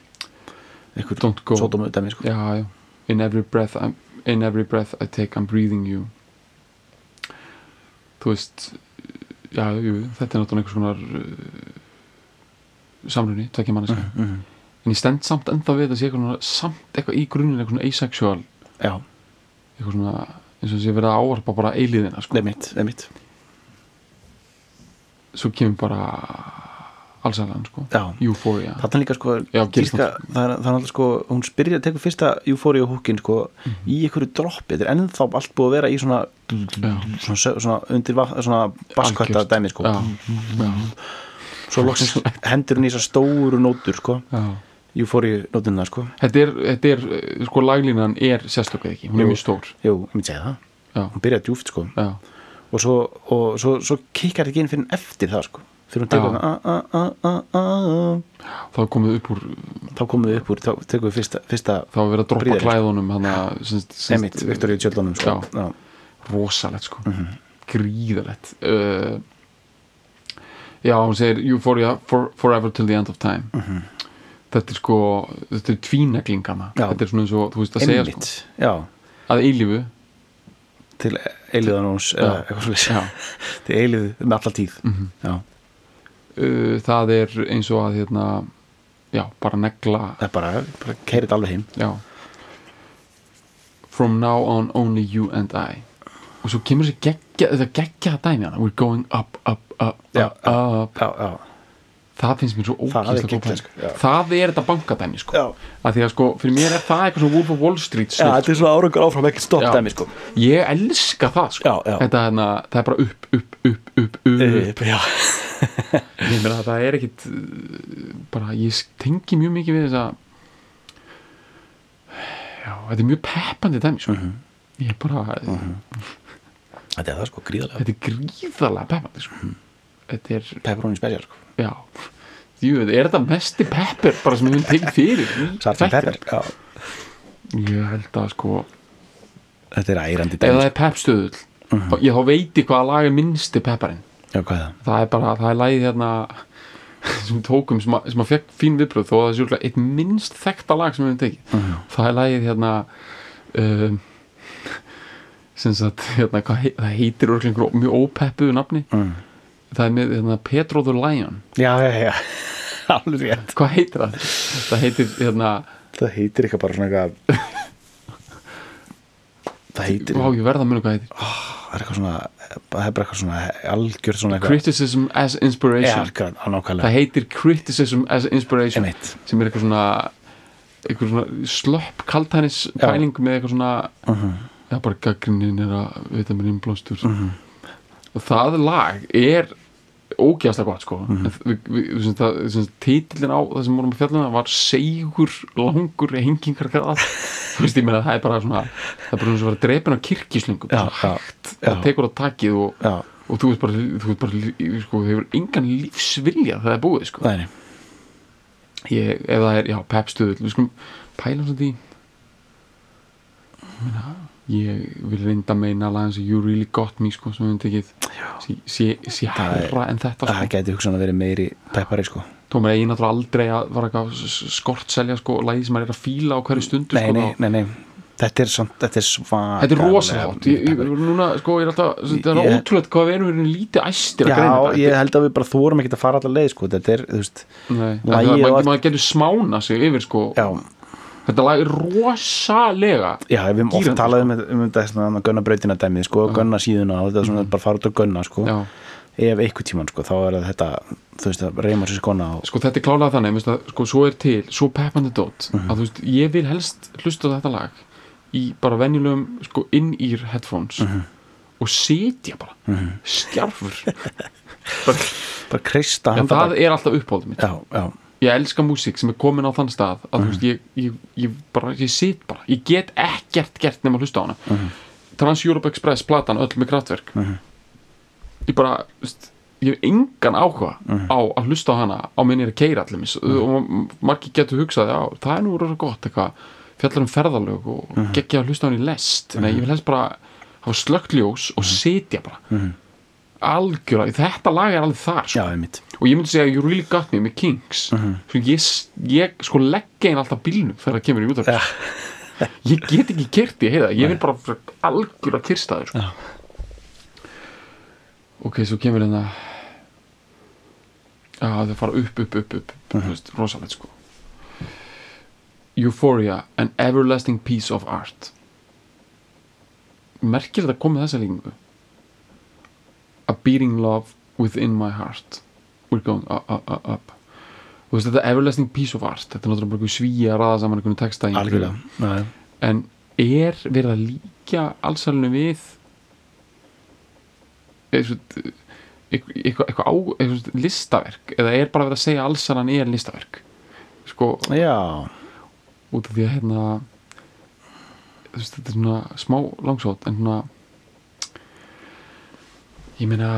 Einhver don't go Sódómu dæmi, sko já, já. In every breath I'm, in every breath I take I'm breathing you þú veist já, jú, þetta er náttúrulega einhvers konar uh, samrunni, tvekja manneska mhm. en ég stend samt ennþá við að sé eitthvað samt eitthvað í grunninn eitthvað svona asexual. Já, eitthvað svona, eins og sé verið að ávarpa bara eilíðina, sko, er mitt svo kemur bara allsælan, sko, euphoria. Þarna líka sko Já, tíska, það er, það er náttúrulega sko hún spyrja, tekur fyrsta Euphoria húkin sko í einhverju droppi, þetta er ennþá allt búið að vera í svona svona, svona, svona undir svona baskvætta dæmi sko. Já, já, svo loksins hendur hún í þessar stóru nótur sko Euphoria nótunna sko. Þetta er, þetta er, sko laglínan er sérstökuð ekki, hún er mjög stór. Jú, ég myndi segja það, hún byrja djúft sko. Og svo, svo, svo kikkar ekki inn fyrir eftir það sko fyrir hún tekur Já. a, a, a, a, a, þá er komið upp úr þá komum við upp úr, þá tekum við fyrsta, fyrsta þá er verið að droppa klæðunum emitt, Viktoríu Tjöldunum sko. Rosalegt sko. Mhm. gríðalegt uh, já, hún segir Euphoria for, forever till the end of time. Mhm. þetta er sko þetta er tvíneglingana Já. þetta er svona eins og, þú veist að segja sko, að eilífu. Til eiliðanóns til eilið með alla tíð. Mhm. já, uh, það er eins og að hérna, já, bara negla. Það er bara, bara keirið alveg heim. Já. From now on only you and I. Og svo kemur þessi geggja þetta geggja dæmi hana we're going up, up, up, Já, up, up það finnst mér svo ógíslega góð pæling. sko, það er þetta bankadæmi sko. Að því að sko, fyrir mér er það eitthvað svona Wolf of Wall Street já, þetta er svona árangur áfram ekki stopp dæmi sko. Ég elska það sko. Já, já. Þetta, hérna, það er bara upp, upp, upp, upp, upp. Ég meina að það er ekkit uh, bara, ég tengi mjög mikið við þess að já, þetta er mjög peppandi dæmi sko. Mhm. ég er bara þetta er það sko, gríðarlega. Þetta er gríðarlega peppandi sko. Mhm. þetta er, pepperoni special sko já Jú, er þetta mesti pepper bara sem við höfum tekið fyrir í Sartin pepper, já ég held að sko Þetta er ærandi ef dæmi það sko. er peppstöðull Mhm. þá, ég þá veit ég hvaða lag er minnsti pepparinn Já, hvað er það? það er bara, það er lagið hérna sem við tókum, sem að, sem að fekk fín viðbröð þó að það er sjúklega eitt minnst þekkta lag sem við höfum tekið Mhm. það er lagið hérna um, sem sagt hérna, hvað, það heitir mjög ópeppuðu nafni Mm. Það er með hérna, Petro the Lion Já, já, já, alveg rétt hvað heitir það? það heitir hérna, Það heitir eitthvað bara svona eitthvað Það heitir vá ég verða að muna hvað heitir Það er eitthvað svona Það er bara eitthvað svona algjör svona eitthvað Criticism as Já, Inspiration akkurat, á það heitir Criticism as Inspiration Einmitt. sem er eitthvað svona eitthvað svona slöpp kaltænis Já. pæling með eitthvað svona Mhm. já bara gaggrinnin er að vita mér innblástur Mhm. og það lag er ógeðast gott sko. Mm sem, titillin á það sem vorum að fjalla um var segur langur hengingar ég það er bara svona það er bara og að á kirkislingum Svona já, hægt, já. það tekur á takið og, Já, og þú veist bara, þú bara sko, hefur engan lífsvilja það er búið sko. Ég, ef það er, já, pepstuðull við skulum pæla um þetta í Meina, ég vil reynda meina alveg eins og you really got me sko, sem við höfum tekið. Sé, sé, sé er- herra en þetta Það sko. gæti hugsan að vera meiri peppari sko. Tóma ég náttúrulega aldrei að var eitthvað skort selja sko, lagi sem maður er að fíla á hverju stundu Nei, sko, nei, nei, nei. Þetta er samt, þetta er svakalega Þetta er rosalega núna, sko, ég er alltaf, þetta er ótrúlega hvað við erum verið lítið æstir að Já, ég held að við bara þórum ekki að fara allar leið sko. Þetta er, þú veist maður getur smána sig yfir sko, Já, þetta lag er rosalega já við höfum oft talað um, um þetta svona gunna brautina dæmið sko, gunna síðuna og þetta er svona bara fara út að gunna sko. Já. Ef einhver tíman sko, þá er það þetta þú veist að reyma sér skona og sko þetta er klálega þannig veist, að, sko, svo er til, svo peppandi dót Mhm. að þú veist, ég vil helst hlusta þetta lag í bara venjulegum sko, in-ear headphones Mhm. og sitja bara stjarfur bara, bara já, handa það er alltaf mitt. Já, já, ég elska músík sem er komin á þann stað að Mhm. þú veist, ég, ég, ég bara, ég sit bara ég get ekkert gert nema að hlusta á hana Mhm. Trans Europe Express platan öll með kraftverk Mhm. ég bara, veist ég hef engan áhuga Mhm. á að hlusta á hana á minni er að keira allir og margir getur hugsað, já, það er nú rosa gott eitthvað, fjallar um ferðalög og Mhm. geggja að hlusta á hann í lest en ég vil helst bara hafa slögt ljós og sitja bara Mhm. algjörlega, þetta lag er alveg þar sko já, einmitt og ég myndi segja You Really Got Me með Kings Mhm. svo ég, ég sko leggja inn alltaf bílnum þegar það kemur í útvarp Já. ég get ekki kert í heiða ég vil bara algjör að kyrstaður sko. Já. ok, svo kemur hérna að það fara upp, upp, upp, upp, þú veist, rosalegt sko. Euphoria, an everlasting piece of art. Merkir þetta komið þessa líkingu? A beating love within my heart we're going up, up, up, up þú veist, þetta everlasting piece of art. Þetta er náttúrulega bara svíja að raða saman einhvern texta algjörlega. En er verið að líka allsælunum við eitthvað eitthvað eitthva á eitthvað listaverk? Eða er bara verið að segja að allsælan er listaverk? Sko, já, út af því að hérna þú veist, þetta er svona smá langsótt en svona ég meina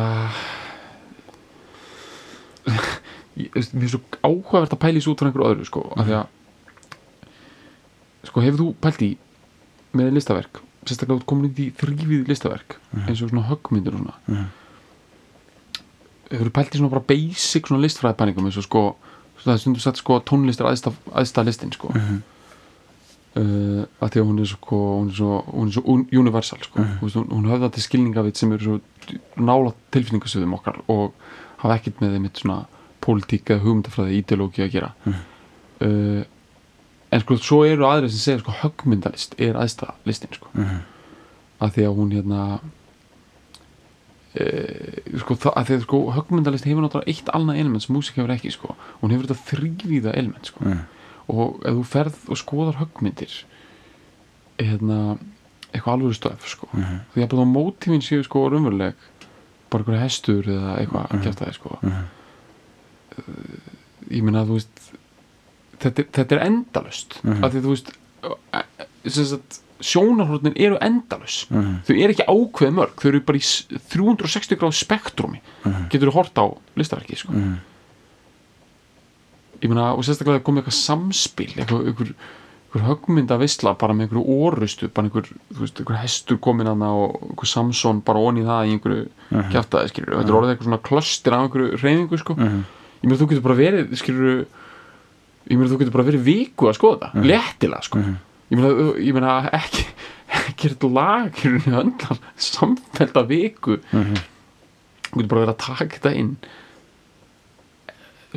mér er svo áhugavert að pæla í þessu út frá einhverju öðru sko, af því að sko, hefur þú pælt í með listaverk, sérstaklega út komin í þrýfið listaverk, eins og svona höggmyndir og svona Mhm. hefur þú pælt í svona bara basic svona listfræðipæningum eins og sko, það er stundum sagt sko tónlist er aðsta, aðsta listin sko Mhm. uh, að því að hún er sko hún er svo, hún er svo un- universal sko Mhm. Þú veist, hún, hún höfða til skilningavit sem eru svo nála tilfinningasöðum okkar og hafa ekkert með þeim eitt svona pólitík eða hugmyndafræði ideológi að gera Mhm. uh, en sko svo eru aðrir sem segja sko höggmyndalist er aðsta listin sko Mhm. að því að hún hérna e, sko, það, að því að sko höggmyndalist hefur náttúrulega eitt annað element sem músík hefur ekki sko hún hefur þetta þrývíða element sko Mhm. og ef þú ferð og skoðar höggmyndir hérna eitthvað alveg stöf sko Mhm. því að bara þá mótífin séu sko raunveruleg bara einhverja hestur eða eitthvað að kjæfta það sko Mhm. ég meina að þú veist þetta, þetta er endalust Mhm. af því að þú veist e- e- sjónarhornin eru endalust Mhm. þau eru ekki ákveð mörg þau eru bara í s- 360 gráð spektrumi getur þú hort á listaverki sko. Ég meina og sérstaklega komið eitthvað samspil eitthvað, einhver, einhver högmynda visla bara með einhverju orustu bara einhver, veist, einhver hestur komin hana og einhver Samson bara onni það í einhverju Mhm. kjaftaði skilur þetta er orðið eitthvað svona klöstir af einhverju reyningu sko. Mhm. ég meina þú getur bara verið skilur ég meina þú getur bara verið viku að skoða þetta léttilega sko Mhm. ég meina, ég meina ekki ekki er þetta lag í rauninni höndlar samfellda viku Mhm. þú getur bara verið að taka þetta inn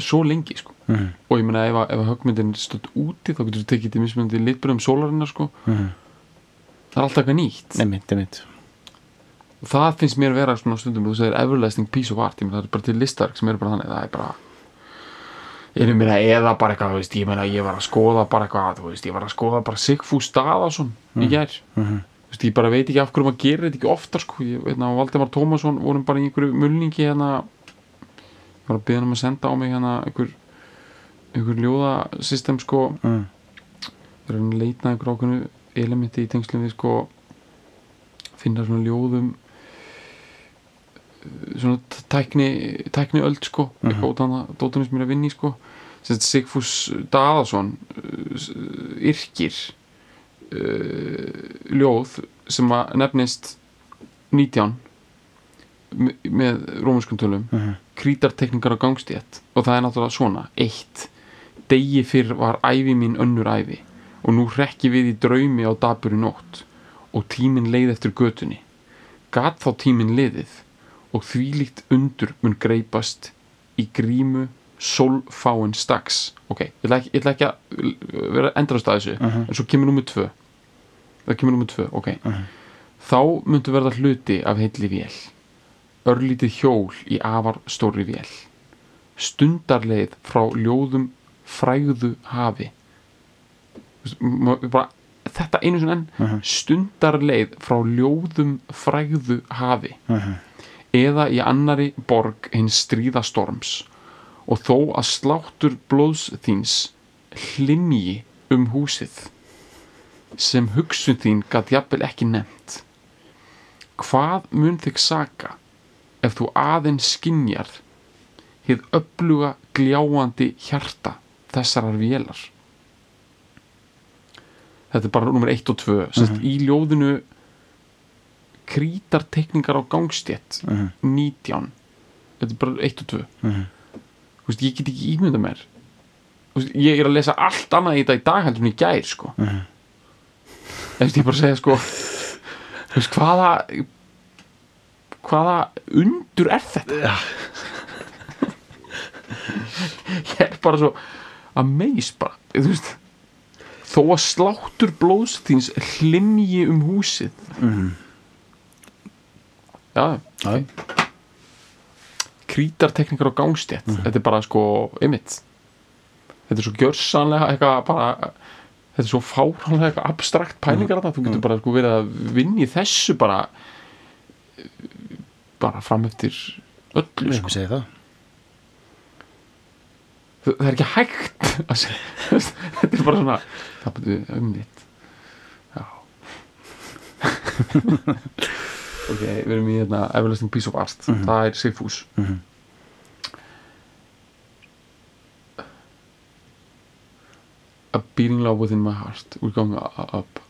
svo lengi sko Mhm. og ég meina ef, að- að högmyndin er stödd úti þá getur þú tekið til mismunandi litbröðum sólarinnar sko Mhm. það er alltaf eitthvað nýtt Einmitt, einmitt. og það finnst mér að vera svona stundum þú segir everlasting piece of art það er bara til listark sem eru bara þannig það er bara ég meina eða bara eitthvað veist, ég meina ég var að skoða bara eitthvað þú veist, ég var að skoða bara Sigfús Daðarsson í gær Mhm. Þú veist, ég bara veit ekki af hverju maður gerir þetta ekki oftar sko. ég veit að Valdemar Tómasson vorum bara í einhverju mulningi hérna ég var að beða hann um að senda á mig hérna einhver, einhver ljóðasystem sko. Mhm. það er að leita einhver ákveðnu elementi í tengslum við sko finna svona ljóðum eh, svona tækni tækni öld sko eitthvað út af hana dóttunum sem er að vinna í sko. Sigfús Daðason uh, yrkir uh, ljóð sem að nefnist 19 me- með rómunskum tölum. Mhm. krítartekningar á gangstétt. Og það er náttúrulega svona eitt, degi fyrr var ævi mín önnur ævi og nú hrekki við í draumi á daburi nótt og tíminn leið eftir götunni. Gat þá tíminn liðið og þvílíkt undur mun greipast í grímu sólfáin stags ok, ég ætla ekki, ég ætla ekki að vera endrast að þessu Mhm. en svo kemur nummer tvö. Það kemur nummer tvö, ok. Mhm. þá myndu verða hluti af heilli vél örlítið hjól í afar stóri vél. Stundarleið frá ljóðum frægðu hafi bara, þetta einu sinni enn Mhm. stundarleið frá ljóðum frægðu hafi Mhm. eða í annari borg hins stríðastorms og þó að sláttur blóðs þíns hlinji um húsið sem hugsun þín gat jafnvel ekki nefnt hvað mun þig saka ef þú aðeins skinjar hið öfluga gljáandi hjarta þessarar vélar. Þetta er bara nummer 1 og 2 sest, í ljóðinu krítartekningar á gangstétt. Mhm. 19 þetta er bara 1 og 2 Mhm. Þú veist, ég get ekki ímynda mér. Veist, ég er að lesa allt annað í þetta í dag heldur en sko. Mhm. Þú veist, ég bara segja sko veist, hvaða hvaða undur er þetta? Ég er bara svo amazed bara þú veist. Þó að sláttur blóðstíns hlimji um húsið. Mhm. já, Já. krítarteknikar á gangstétt þetta er bara sko, einmitt. Þetta er svo gjörsanlega eitthvað bara þetta er svo fáránlega eitthvað abstrakt pælingar þarna, þú getur bara sko verið að vinna í þessu bara bara fram eftir öllu Ég sko. segi það það það er ekki hægt þetta er bara svona það betur umnitt já. Ok, við erum í hérna Everlasting Piece of Art, það er Sigfús. Mhm. A beating love within my heart. We're going up.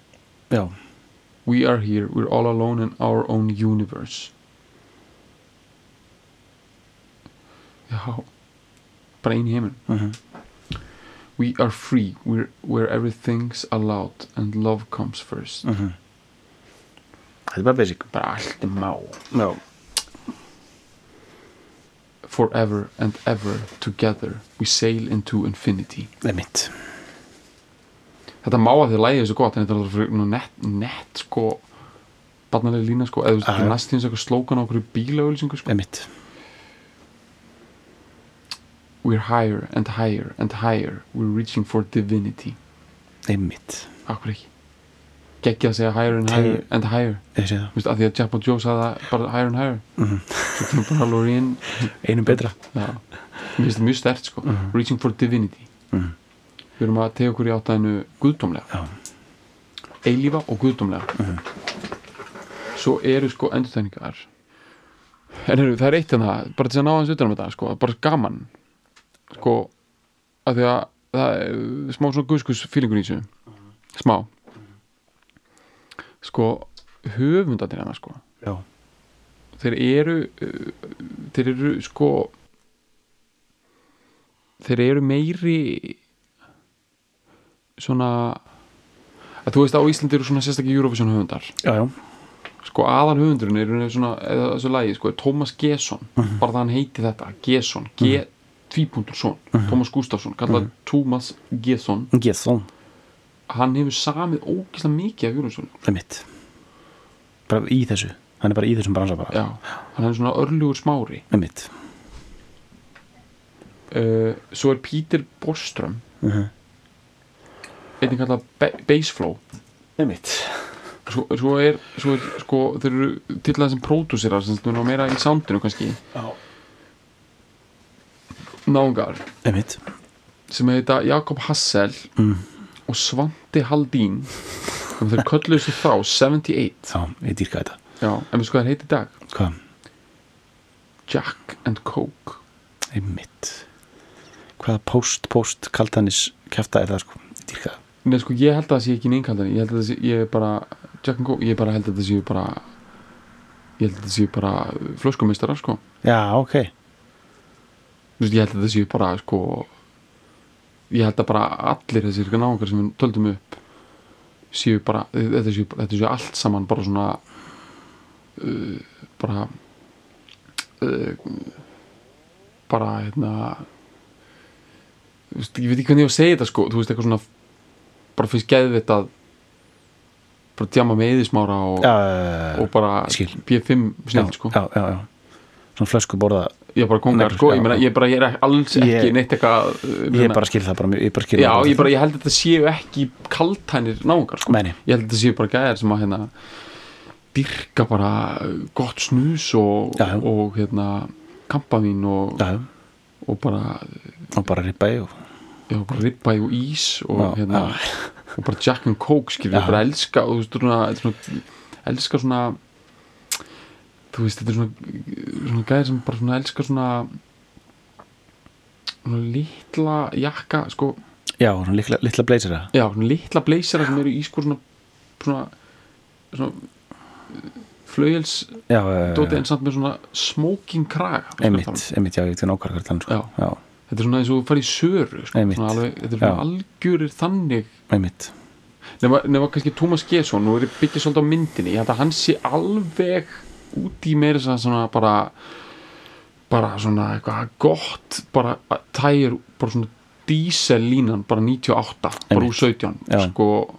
Já, we are here, we're all alone in our own universe. Já bara einn í heiminn Mhm. We are free, we're, where everything's allowed and love comes first. Mhm. Þetta er bara basic Bara allt er má. Já, Forever and ever together we sail into infinity. það er mitt Þetta má að því lægið er svo gott en þetta er alveg nett, nett sko barnalega lína sko eða þú veist Já, ekki já. næst eins og eitthvað slókan á okkur bílaauðlýsingu sko. Það er mitt We're higher and higher and higher we're reaching for divinity. Það er mitt Akkur ekki. Gekkið að segja higher and higher and higher. Þú veist, að því að og Joe sagði það bara higher and higher. Mhm. Svo kemur bara Loreen Einum betra Já, mér finnst það mjög stert sko Mhm. Reaching for divinity Mhm. Við erum að tegja okkur í áttæðinu guðdómlega Já. Eilífa og guðdómlega Svo eru sko endurtækningar En eru, það er eitt en það bara til að ná hans utan um þetta sko bara gaman sko að því að það er smá svona guðskus fílingur í þessu. Smá. Sko höfundarnir hennar sko. Já, þeir eru uh, þeir eru sko þeir eru meiri svona að þú veist að á Íslandi eru svona sérstakki Eurovision höfundar. Já, já. Sko aðal höfundurinn eru svona eða þessu lagi sko Tómas Gesson. Bara það hann heiti þetta Gesson. G tvípuntur son Tómas Gustafsson kallað Tómas Gesson. Gesson, hann hefur samið ógislega mikið af Eurovision það er mitt Bara í þessu. Hann er bara í þessum bransa bara. Já hann er svona örlugur smári. Það er mitt uh, svo er Peter Borström. Mhm. einnig kallað Ba- Baseflow. Það er mitt svo, svo er, svo er sko, þeir eru til það sem pródúsirar sem stu meira í soundinu kannski. Já mitt sem heita Jakob Hassel mm. og Svante Haldín. Og þeir kölluðu sér frá 78 Já, ég dýrka þetta. Já, en við sko það heiti í dag? Hvað? Jack and Coke. Það er mitt Hvaða post, post, kaltanis kæfta er það sko? Ég dýrka það. Nei, sko, ég held að það sé ekki neinkaldari ég held að það sé, ég er bara Jack and Coke, ég bara held að það séu bara ég held að það séu bara flöskumistarar, sko. Já, ok veist, ég held að það séu bara sko ég held að bara allir þessir náungar sem við töldum upp séu bara þetta séu, þetta séu allt saman bara svona uh, bara uh, bara hérna veist, ég veit ekki hvernig ég á að segja þetta sko þú veist, eitthvað svona bara finnst geðvitt að bara djama með eðismára og, Já, og bara ég skil. B5 snill sko. já, já, já Svona flösku borða ég bara kongar sko, já, ég, meina, já. ég, bara, ég er alls ekki Ég- neitt eitthvað uh, Ég bara skil það bara Ég bara skil já, það ég, bara, ég held að þetta séu ekki kaltænir náungar sko. Ég held að þetta séu bara gæðar sem að hérna, dyrka bara gott snús og, Já, já. og hérna kampavín og, já, já og bara, Og bara ribba í og já, bara ribbæ og ís og, Já, hérna, og bara Jack and Coke skilur, Já. bara elska og þú veist, svona, elska svona þú veist, þetta er svona svona gæðir sem bara svona elska svona svona litla jakka, sko Já, svona litla, litla blazera já, svona litla blazera sem eru í sko svona svona, svona flauels Já, já, dóti en samt með svona smoking kraga já Einmitt, einmitt, já, ég veit ekki nákvæmlega hvað það Já. sko. Já, þetta er svona eins og þú farið í söru sko. Svona alveg, þetta er svona Já. algjörir þannig einmitt nema, nema kannski Thomas Gesson nú er ég byggja svolítið á myndinni ég held að hann sé alveg út í að svona bara bara svona eitthvað gott bara tægir bara svona dísellínan bara 98 bara úr 17 Já. sko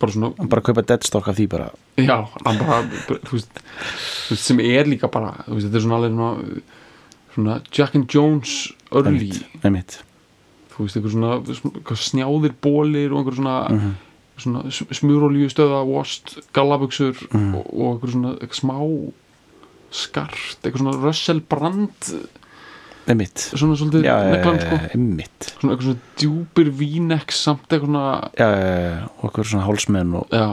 bara svona bara kaupa deadstock af því bara Já, hann bara, þú veist, þú veist, sem er líka bara, veist, þetta er svona alveg svona, svona Jack and Jones early, einmitt, þú veist, eitthvað svona eitthvað snjáðir bólir og einhver svona, Mhm. svona smurolíu stöða, washed, gallabuxur Mhm. og, og einhver svona eitthvað smá skart, eitthvað svona Russell Brand, einmitt. Svona svolítið já, neglan, sko, einmitt. Svona eitthvað svona djúpir vínekk samt eitthvað svona, já, já, já, og okkur svona hálsmenn og já,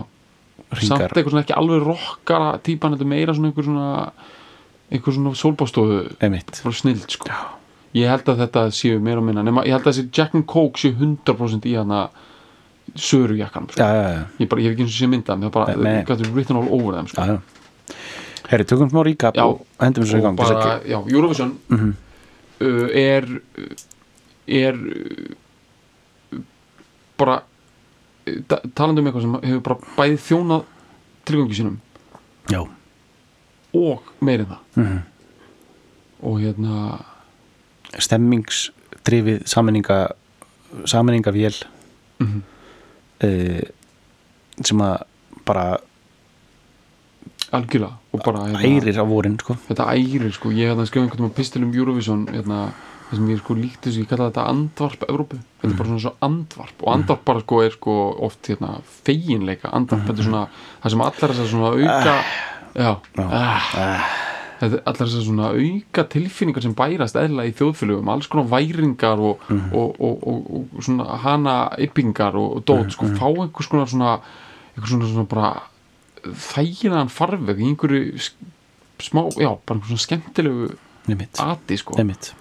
samt ringar eitthvað svona ekki alveg rockara típan, þetta meira svona einhver svona einhver svona sólbástofu einmitt, bara snild sko. Ég held að þetta séu meira og minna nema ég held að þessi Jack and Coke séu 100% í hana söru jakkanum sko. ég, bara, ég hef ekki eins og sé mynda það er bara, got it written all over them sko. herri, tökum smá Já. og hendum þessu í gang bara, já, Eurovision Mhm. uh, er er uh, bara uh, ta- talandi um eitthvað sem hefur bara bæði þjónað tilgangi sínum já, og meirinn það Mhm. og hérna stemmingsdrifið sammenninga sammenningavél mhm, uh, sem að bara algjörlega og bara hérna, ærir á vorin sko. þetta ærir sko, ég hef skrifað einhvern veginn pistil um Eurovision hérna, það sem ég sko líkt þessu, ég kalla þetta andvarp Evrópu, þetta er bara svona svo andvarp og andvarp bara sko er sko oft hérna feginleika. Andvarp, þetta er svona það sem allar þessar svona auka já, ah, þetta er allar þessar svona auka tilfinningar sem bærast eðla í þjóðfélögum, alls konar væringar og, og, og, og, og svona hana yppingar og, dót, sko, fá einhvers konar svona einhvers svona, svona bara þægilegan farveg í einhverju smá, já, bara einhver svona skemmtilegu ati, sko. Einmitt,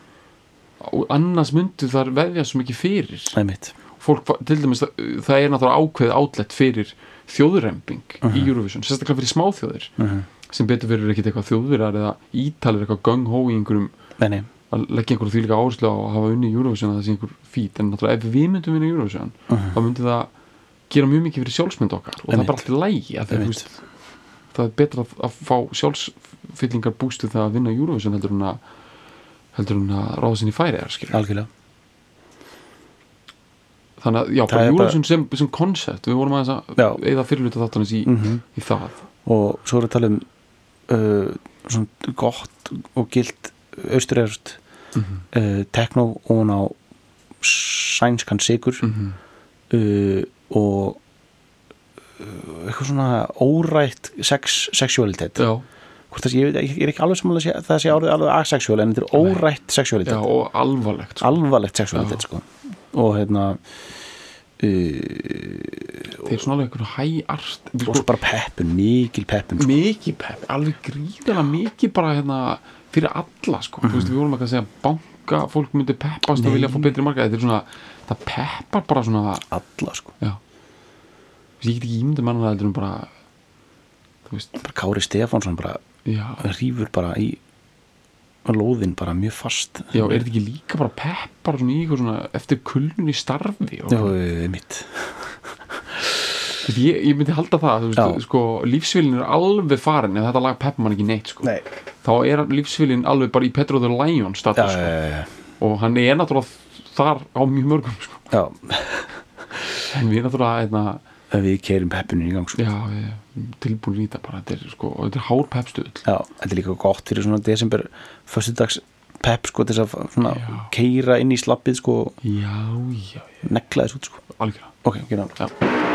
og annars myndu þar veðja svo mikið fyrir. Einmitt. Fólk, til dæmis, það, það er náttúrulega ákveð átlett fyrir þjóðremping í Eurovision, sérstaklega fyrir smáþjóðir. Mhm. Sem betur verður ekkit eitthvað þjóðvirar eða ítalir eitthvað gung-hó í einhverjum að leggja einhverju þvílíka áherslu á að hafa unni í Eurovision að það sé einhver fít en náttúrulega ef við myndum vinna í Eurovision þá myndi það gera mjög mikið fyrir sjálfsmynd okkar. Og það er bara allt í lægi að það, er betra að, að fá sjálfsfyllingar bústu það að vinna í Eurovision heldur en að heldur en að ráða sinni færi er þannig að já, bara Eurovision sem, sem koncept við vorum aðeins að eða fyrirluta þáttanins í, Mhm. í það. Og svo er að tala um uh, svona gott og gilt austurerst Mhm. uh, tekno og hún á sænskan sigur Mhm. uh, og uh, eitthvað svona órætt sex, sexualitet já, sé, ég, ekki- ég er ekki alveg samanlega að það sé alveg asexual en þetta er órætt sexualitet já, og alvarlegt sko. alvarlegt sexualitet sko. og hérna þeir svona alveg einhverju hæ-art og sko, svo bara peppun, mikil peppun sko. mikið pepp, alveg gríðilega mikið bara hérna fyrir alla sko, þú veist við vorum ekki að segja banka, fólk myndi peppast og vilja fá betri er svona það peppar bara svona alla sko. Veist, ég get ekki ímyndið manna það bara bara Kári Stefánsson bara rýfur bara í lóðin bara mjög fast já, er þetta ekki líka bara peppar svona í eitthvað svona eftir kulnun í starfi og, Já, mitt Þú veist, ég, ég myndi halda það, Já. sko lífsvilin er alveg farin ef þetta lag peppar mann ekki neitt sko Nei. þá er lífsvilin alveg bara í Petro the Lion Já, status sko. já, og hann er náttúrulega þar á mjög mörgum sko. já, en við náttúrulega einna, já við keirum peppunin í gang sko. já, er tilbúin í þetta bara, þetta er, sko, og þetta er hár peppstuð Já, þetta er líka gott fyrir svona desember föstudags pepp sko til þess að keira inn í slappið sko já, já, já, negla þess út sko. Algjörða Ok, ok, ná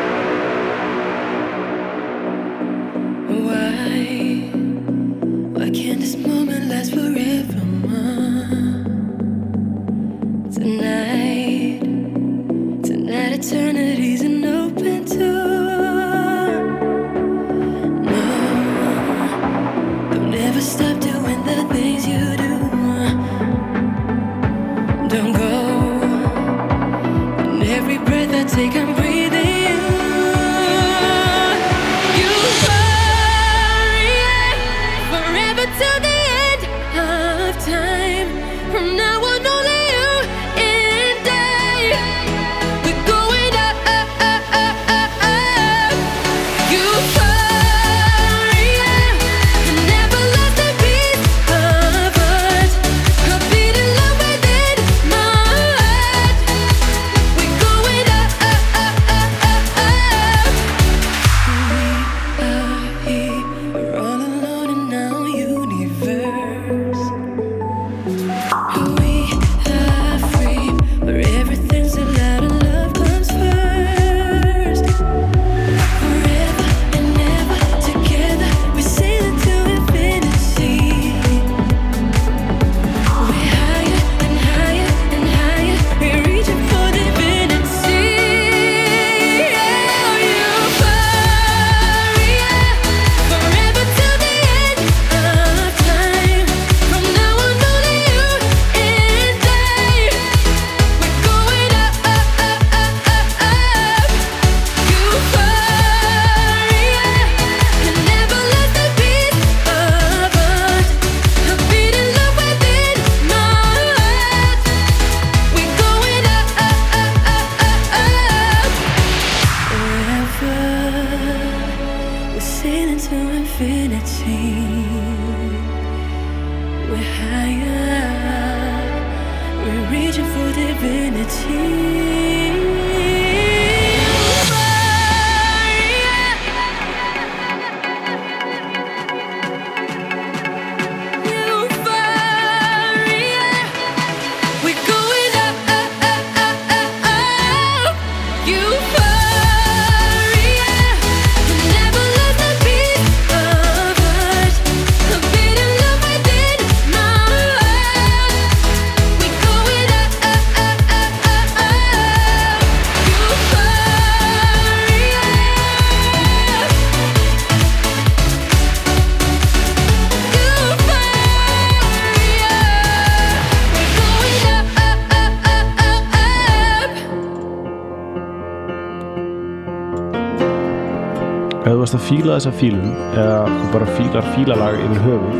fíla þessa fílun eða bara fílar fílalag yfir höfuð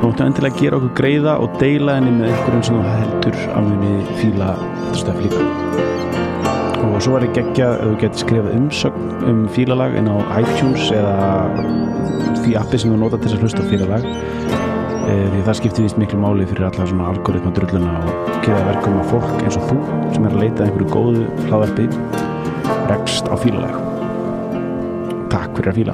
þá máttu endilega gera okkur greiða og deila henni með einhverjum sem þú heldur að muni fíla þetta stöf líka. Og svo var ég geggjað ef þú getur skrifað umsögn um fílalag inn á iTunes eða því appi sem þú nota til þess að hlusta fílalag. E, því það skiptir vist miklu máli fyrir alla svona algoritma drulluna og geða verkum að fólk eins og þú sem er að leita að einhverju góðu hlaðarpi rekst á fílalag. Takk fyrir að fíla